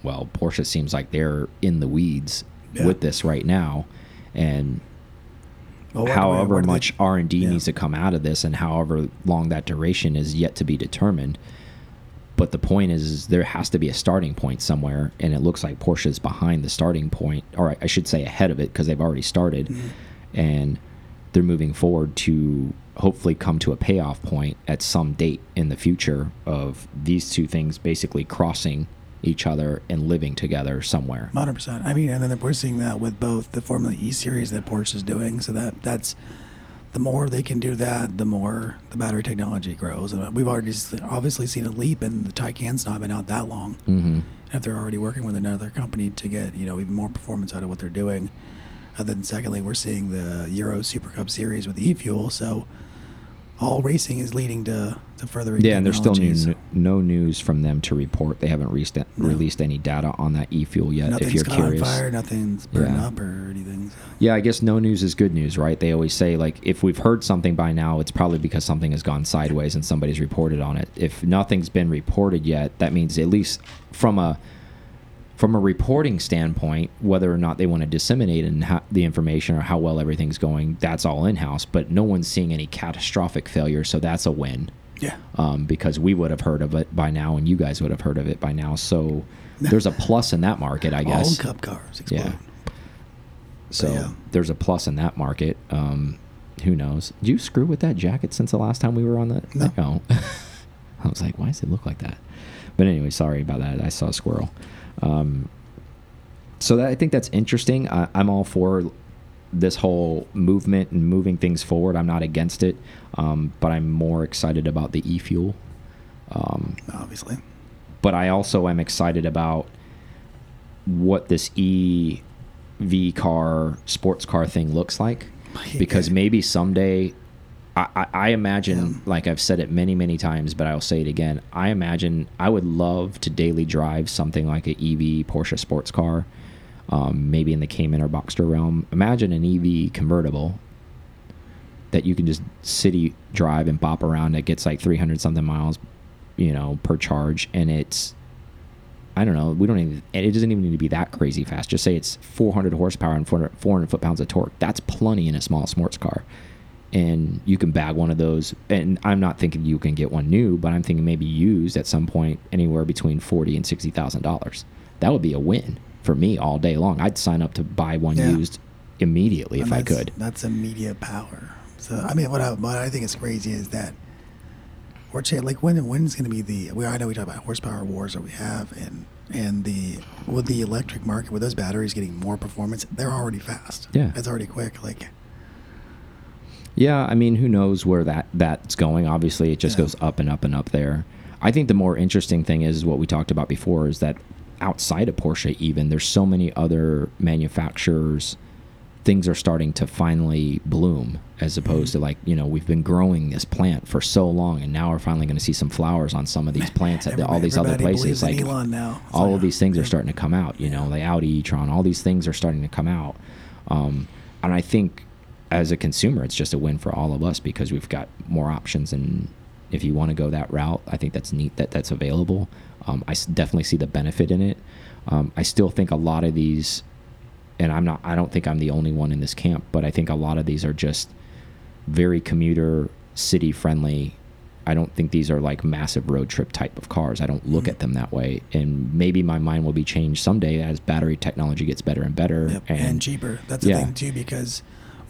Well, Porsche seems like they're in the weeds Yeah. with this right now. And Well, what do we- however much R&D yeah. needs to come out of this and however long that duration is yet to be determined. But the point is, is there has to be a starting point somewhere, and it looks like Porsche's behind the starting point, or I should say ahead of it because they've already started, Mm-hmm. and they're moving forward to hopefully come to a payoff point at some date in the future of these two things basically crossing each other and living together somewhere. Hundred percent. I mean, and then we're seeing that with both the Formula E series that Porsche is doing. So that that's the more they can do that, the more the battery technology grows. And we've already obviously seen a leap, and the Taycan's not been out that long. hmm And if they're already working with another company to get you know even more performance out of what they're doing, and then secondly, we're seeing the Euro Super Cup series with e-fuel. So all racing is leading to to further. Yeah, and there's still new, no news from them to report. They haven't released, No. released any data on that e-fuel yet. Nothing's if you're curious, on fire, nothing's burned Yeah. up or anything. So. yeah, I guess no news is good news, right? They always say like if we've heard something by now, it's probably because something has gone sideways and somebody's reported on it. If nothing's been reported yet, that means at least from a from a reporting standpoint, whether or not they want to disseminate and how, the information or how well everything's going, that's all in house. But no one's seeing any catastrophic failure, so that's a win. Yeah. um, because we would have heard of it by now and you guys would have heard of it by now. So there's a plus in that market, I guess. All cup cars explode. Yeah. So yeah. there's a plus in that market. Um, who knows? Did you screw with that jacket since the last time we were on the? No. I was like, why does it look like that? But anyway, sorry about that. I saw a squirrel. Um, so that, I think that's interesting. I, I'm all for this whole movement and moving things forward. I'm not against it, um, but I'm more excited about the e-fuel. Um, Obviously. but I also am excited about what this EV car, sports car thing looks like. Because maybe someday, I, I, I imagine, Yeah. like I've said it many, many times, but I'll say it again. I imagine I would love to daily drive something like an EV Porsche sports car, um, maybe in the Cayman or Boxster realm. Imagine an EV convertible that you can just city drive and bop around. It gets like 300 something miles, you know, per charge, and it's I don't know. We don't even. It doesn't even need to be that crazy fast. Just say it's 400 horsepower and 400, 400 foot pounds of torque. That's plenty in a small sports car, and you can bag one of those. And I'm not thinking you can get one new, but I'm thinking maybe used at some point, anywhere between forty and sixty thousand dollars. That would be a win for me all day long. I'd sign up to buy one Yeah. used immediately if I could. That's immediate power. So I mean, what I, what I think is crazy is that cha- like when when's going to be the? We I know we talk about horsepower wars that we have, and and the with the electric market with those batteries getting more performance, they're already fast. Yeah. it's already quick. Like Yeah, I mean, who knows where that that's going? Obviously, it just Yeah. goes up and up and up there. I think the more interesting thing is what we talked about before is that outside of Porsche, even there's so many other manufacturers. Things are starting to finally bloom, as opposed to like you know we've been growing this plant for so long, and now we're finally going to see some flowers on some of these plants at the, all these other places. Like Elon now. It's all like, of these things are starting to come out. You know, the Audi e-tron, all these things are starting to come out. Um, and I think as a consumer, it's just a win for all of us because we've got more options. And if you want to go that route, I think that's neat that that's available. Um, I definitely see the benefit in it. Um, I still think a lot of these, and I'm not, I don't think I'm the only one in this camp, but I think a lot of these are just very commuter city friendly. I don't think these are like massive road trip type of cars. I don't look Mhm. at them that way. And maybe my mind will be changed someday as battery technology gets better and better. Yep, and, cheaper. That's the Yeah. thing too, because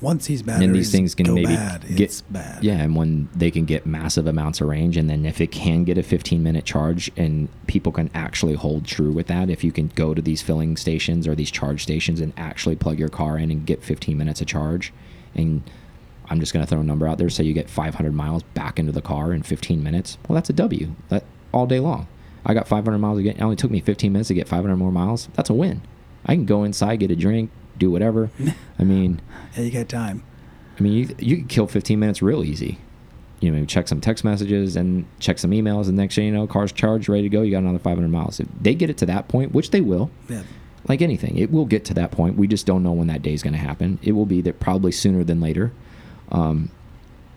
once these batteries and these things can maybe bad, get it's bad. yeah and when they can get massive amounts of range and then if it can get a 15 minute charge and people can actually hold true with that if you can go to these filling stations or these charge stations and actually plug your car in and get 15 minutes of charge and i'm just going to throw a number out there say you get 500 miles back into the car in 15 minutes well that's a w that all day long i got 500 miles again it only took me 15 minutes to get 500 more miles that's a win i can go inside get a drink do whatever i mean Yeah, you got time. I mean, you you could kill 15 minutes real easy. You know, check some text messages and check some emails, and next thing you know, car's charged, ready to go. You got another 500 miles. If they get it to that point, which they will, Yeah. like anything, it will get to that point. We just don't know when that day is going to happen. It will be that probably sooner than later. Um,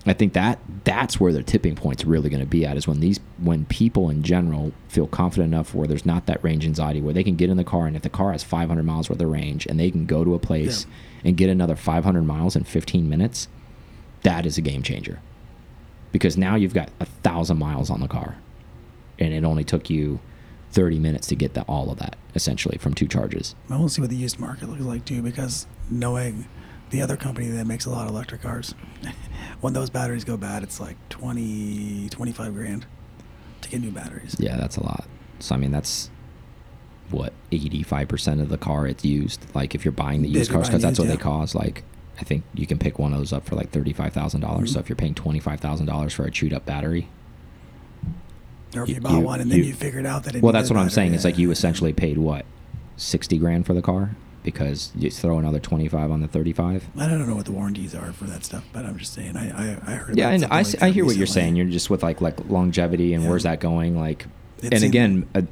I think that that's where the tipping point's really going to be at is when these when people in general feel confident enough where there's not that range anxiety where they can get in the car and if the car has 500 miles worth of range and they can go to a place and get another 500 miles in 15 minutes, that is a game changer. Because now you've got a thousand miles on the car, and it only took you 30 minutes to get the, all of that essentially from two charges. I want to see what the used market looks like too, because knowing the other company that makes a lot of electric cars, when those batteries go bad, it's like 20, 25 grand to get new batteries. Yeah, that's a lot. So I mean, that's what 85% of the car it's used. Like if you're buying the used cars, because that's what used, they yeah. cost. Like I think you can pick one of those up for like $35,000. Mm-hmm. So if you're paying $25,000 for a chewed up battery, Or if You- you, bought you- one and then you- you figured out that it well, that's what I'm battery, saying. It's like you essentially paid what 60 grand for the car because you throw another 25 on the 35. I don't know what the warranties are for that stuff, but I'm just saying. I I, I heard. Yeah, and I, like I hear what you're saying. You're just with like like longevity and Yeah. where's that going? Like, and again, Yeah.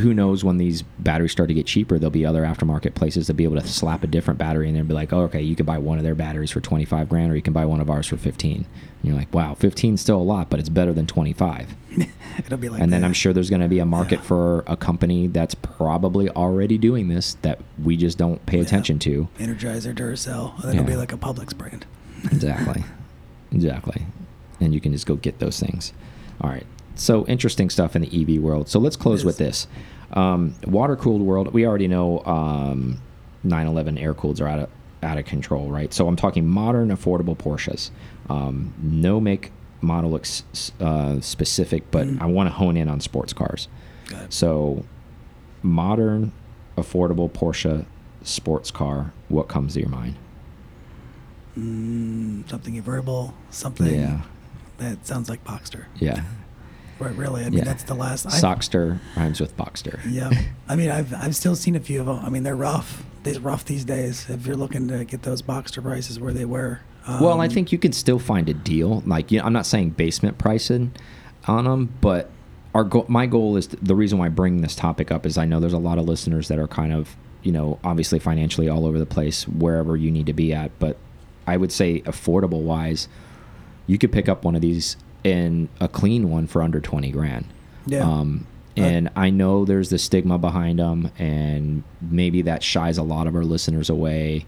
Who knows when these batteries start to get cheaper? There'll be other aftermarket places to be able to slap a different battery in there and be like, oh, okay, you can buy one of their batteries for 25 grand, or you can buy one of ours for 15. And you're like, wow, 15 is still a lot, but it's better than 25. It'll be like. and then. I'm sure there's going to be a market Yeah. for a company that's probably already doing this that we just don't pay Yeah. attention to. Energizer, Duracell, it'll Yeah. be like a Publix brand. exactly exactly and you can just go get those things all right so interesting stuff in the ev world. So let's close It with this. Um, water cooled world we already know um, 911 air cooleds are out of out of control right? So i'm talking modern affordable porsches. Um, no make model looks uh, specific but Mm. i want to hone in on sports cars. So modern affordable porsche sports car what comes to your mind? Mm, something convertible, something yeah. that sounds like Boxster. yeah Right, really. I mean, Yeah. that's the last. I, Sockster rhymes with Boxster. Yeah, I mean, I've I've still seen a few of them. I mean, they're rough. They're rough these days. If you're looking to get those Boxster prices where they were. Um, well, I think you can still find a deal. Like, you know, I'm not saying basement pricing on them, but our go my goal is the reason why I bring this topic up is I know there's a lot of listeners that are kind of, you know, obviously financially all over the place wherever you need to be at. But I would say affordable wise, you could pick up one of these in a clean one for under 20 grand. Yeah. Um, and I know there's the stigma behind them, and maybe that shies a lot of our listeners away,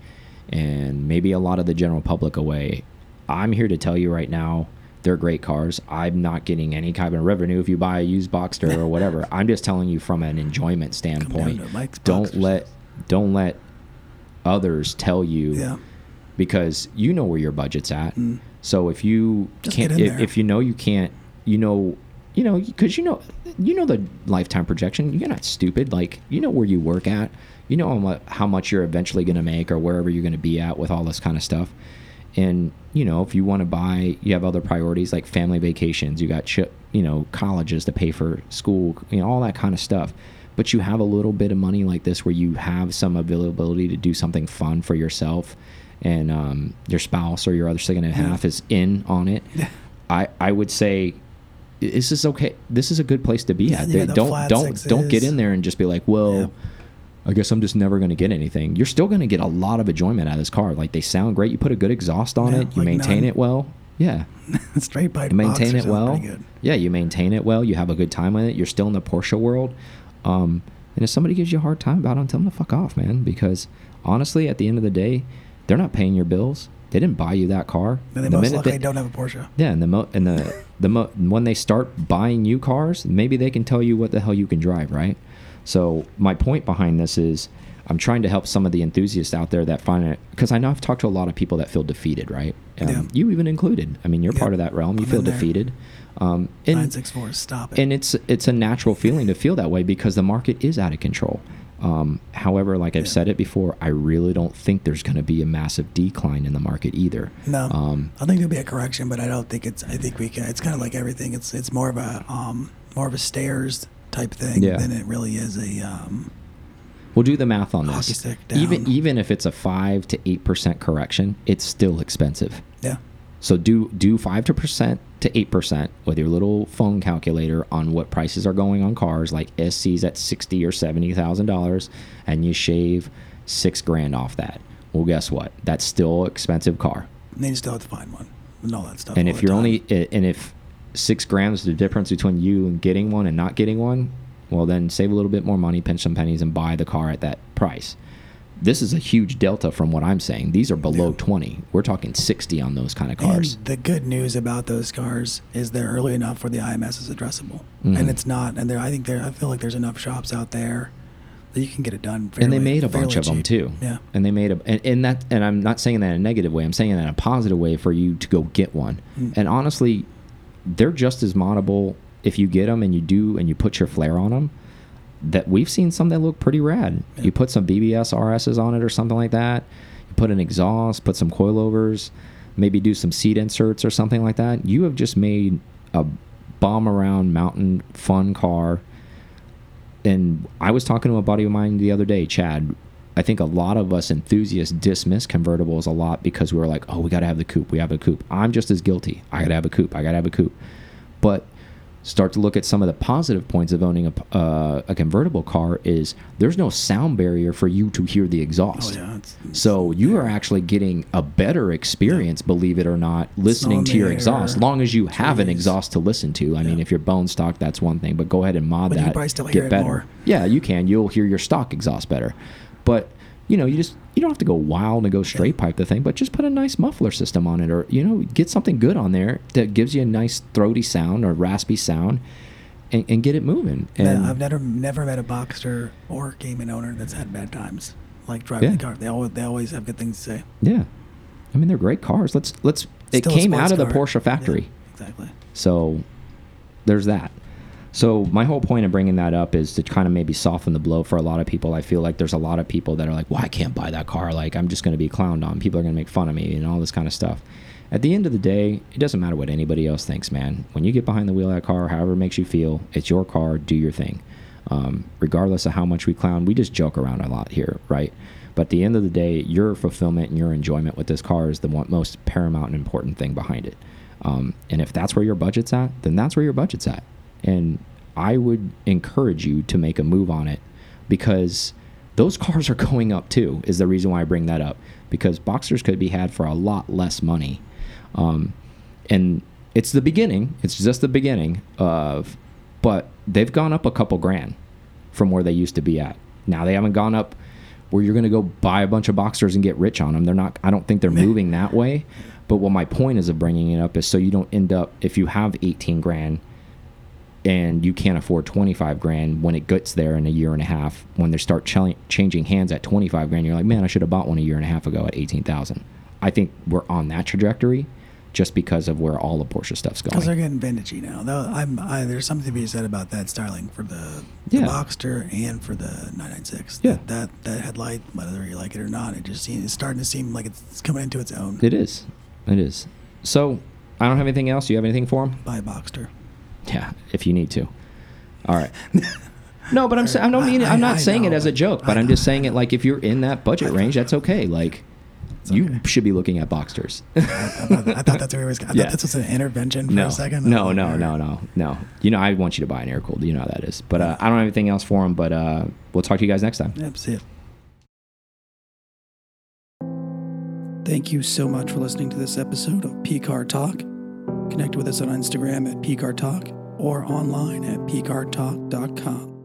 and maybe a lot of the general public away. I'm here to tell you right now, they're great cars. I'm not getting any kind of revenue if you buy a used Boxster or whatever. I'm just telling you from an enjoyment standpoint. Don't let don't let others tell you Yeah. because you know where your budget's at. Mm. So if you Just can't, if, if you know you can't you know you know because you know you know the lifetime projection. You're not stupid. Like you know where you work at. You know how much you're eventually going to make or wherever you're going to be at with all this kind of stuff. And you know if you want to buy you have other priorities like family vacations. You got you know colleges to pay for school you know all that kind of stuff. But you have a little bit of money like this where you have some availability to do something fun for yourself and um, your spouse or your other second and a half is in on it i i would say this is okay this is a good place to be at yeah, the don't don't don't get in there and just be like well Yeah. I guess I'm just never going to get anything. You're still going to get a lot of enjoyment out of this car. Like they sound great. You put a good exhaust on Yeah, it. You like maintain none. it well. Yeah. Straight pipe. You maintain it well. Yeah, you maintain it well. You have a good time with it. You're still in the Porsche world. Um, and if somebody gives you a hard time about it, tell them to fuck off, man. Because honestly, at the end of the day, they're not paying your bills. They didn't buy you that car. And they The most likely they- don't have a Porsche. yeah, and the mo and the the mo when they start buying you cars, maybe they can tell you what the hell you can drive, right? So my point behind this is, I'm trying to help some of the enthusiasts out there that find it because I know I've talked to a lot of people that feel defeated, right? Um, Yeah. You even included. I mean, you're Yeah. part of that realm. You I'm feel defeated. Um, and Nine six four. Stop it. and it's it's a natural feeling to feel that way because the market is out of control. Um, however, like I've Yeah. said it before, I really don't think there's going to be a massive decline in the market either. no, Um, I think there'll be a correction, but I don't think it's. I think we can. It's kind of like everything. It's it's more of a um more of a stairs type thing Yeah. than it really is a um. We'll do the math on this. Even even if it's a five to eight percent correction, it's still expensive. Yeah. So do do five to percent to eight percent with your little phone calculator on what prices are going on cars like SC's at sixty or seventy thousand dollars, and you shave six grand off that. Well, guess what? That's still an expensive car. And then you still have to find one and all that stuff. And if you're only eh, and if six grams is the difference between you and getting one and not getting one, well then save a little bit more money, pinch some pennies, and buy the car at that price. This is a huge delta from what I'm saying. These are below Yeah. 20. We're talking 60 on those kind of cars. And the good news about those cars is they're early enough where the IMS is addressable, Mhm. and it's not. And there, I think there, I feel like there's enough shops out there that you can get it done. and they made a bunch fairly of them too. Yeah. And they made a and, and that and I'm not saying that in a negative way. I'm saying that in a positive way for you to go get one. Mm. And honestly, they're just as moddable if you get them and you do and you put your flair on them. That we've seen some that look pretty rad. Yeah. You put some BBS RSs on it or something like that. You put an exhaust, put some coilovers, maybe do some seat inserts or something like that. You have just made a bomb around mountain fun car and I was talking to a buddy of mine the other day, Chad. I think a lot of us enthusiasts dismiss convertibles a lot because we're like, oh, we got to have the coupe. We have a coupe. I'm just as guilty. I got to have a coupe. I got to have a coupe. But start to look at some of the positive points of owning a, uh, a convertible car is there's no sound barrier for you to hear the exhaust. Oh yeah. It's, So you are actually getting a better experience, believe it or not, listening to your exhaust. Long as you have an exhaust to listen to. I mean, if you're bone stock, that's one thing. But go ahead and mod But you that. probably still get better. more. Yeah, you can. You'll hear your stock exhaust better. But you know, you just you don't have to go wild and go straight pipe the thing, but just put a nice muffler system on it, or you know, get something good on there that gives you a nice throaty sound or raspy sound, and, and get it moving. And I've never never met a Boxster or Cayman owner that's had bad times. Like driving Yeah. the car, they always they always have good things to say. yeah, I mean they're great cars. Let's let's. It Still a came out of the car. Porsche factory. Yeah, exactly. So there's that. So my whole point of bringing that up is to kind of maybe soften the blow for a lot of people. I feel like there's a lot of people that are like, "Well, I can't buy that car. Like, I'm just going to be clowned on. People are going to make fun of me and all this kind of stuff." At the end of the day, it doesn't matter what anybody else thinks, man. When you get behind the wheel of that car, however it makes you feel, it's your car. Do your thing. Um, regardless of how much we clown, we just joke around a lot here, right? But at the end of the day, your fulfillment and your enjoyment with this car is the most paramount and important thing behind it. Um, and if that's where your budget's at, then that's where your budget's at. And I would encourage you to make a move on it because those cars are going up too, is the reason why I bring that up. Because Boxsters could be had for a lot less money. Um, and it's the beginning, it's just the beginning of, but they've gone up a couple grand from where they used to be at. Now they haven't gone up where you're going to go buy a bunch of Boxsters and get rich on them. They're not. I don't think they're moving that way. But what my point is of bringing it up is so you don't end up if you have 18 grand and you can't afford 25 grand when it gets there in a year and a half when they start ch changing hands at 25 grand you're like man i should have bought one a year and a half ago at 18000 i think we're on that trajectory just because of where all the Porsche stuff's going Because they're getting vintagey now. Though I'm, I, there's something to be said about that styling for the, the Yeah. Boxster and for the 996. Yeah. That, that that headlight, whether you like it or not, it just seems, it's starting to seem like it's coming into its own. It is. It is. So I don't have anything else. Do you have anything for him? Buy Boxster. Yeah, if you need to. All right. No, but I'm I don't mean it, I- I'm not I saying it as a joke, but I I'm just saying it like if you're in that budget range, that's okay. Like you okay. should be looking at Boxsters. I, I thought, I thought that's where it was. I Yeah. thought this was an intervention for no, a second. no, no, like, no, no, no. You know, I want you to buy an air cooled. You know how that is. But uh, I don't have anything else for him. But uh, we'll talk to you guys next time. Yep, see it. Thank you so much for listening to this episode of P Car Talk. Connect with us on Instagram at PCAR or online at PCARTalk.com.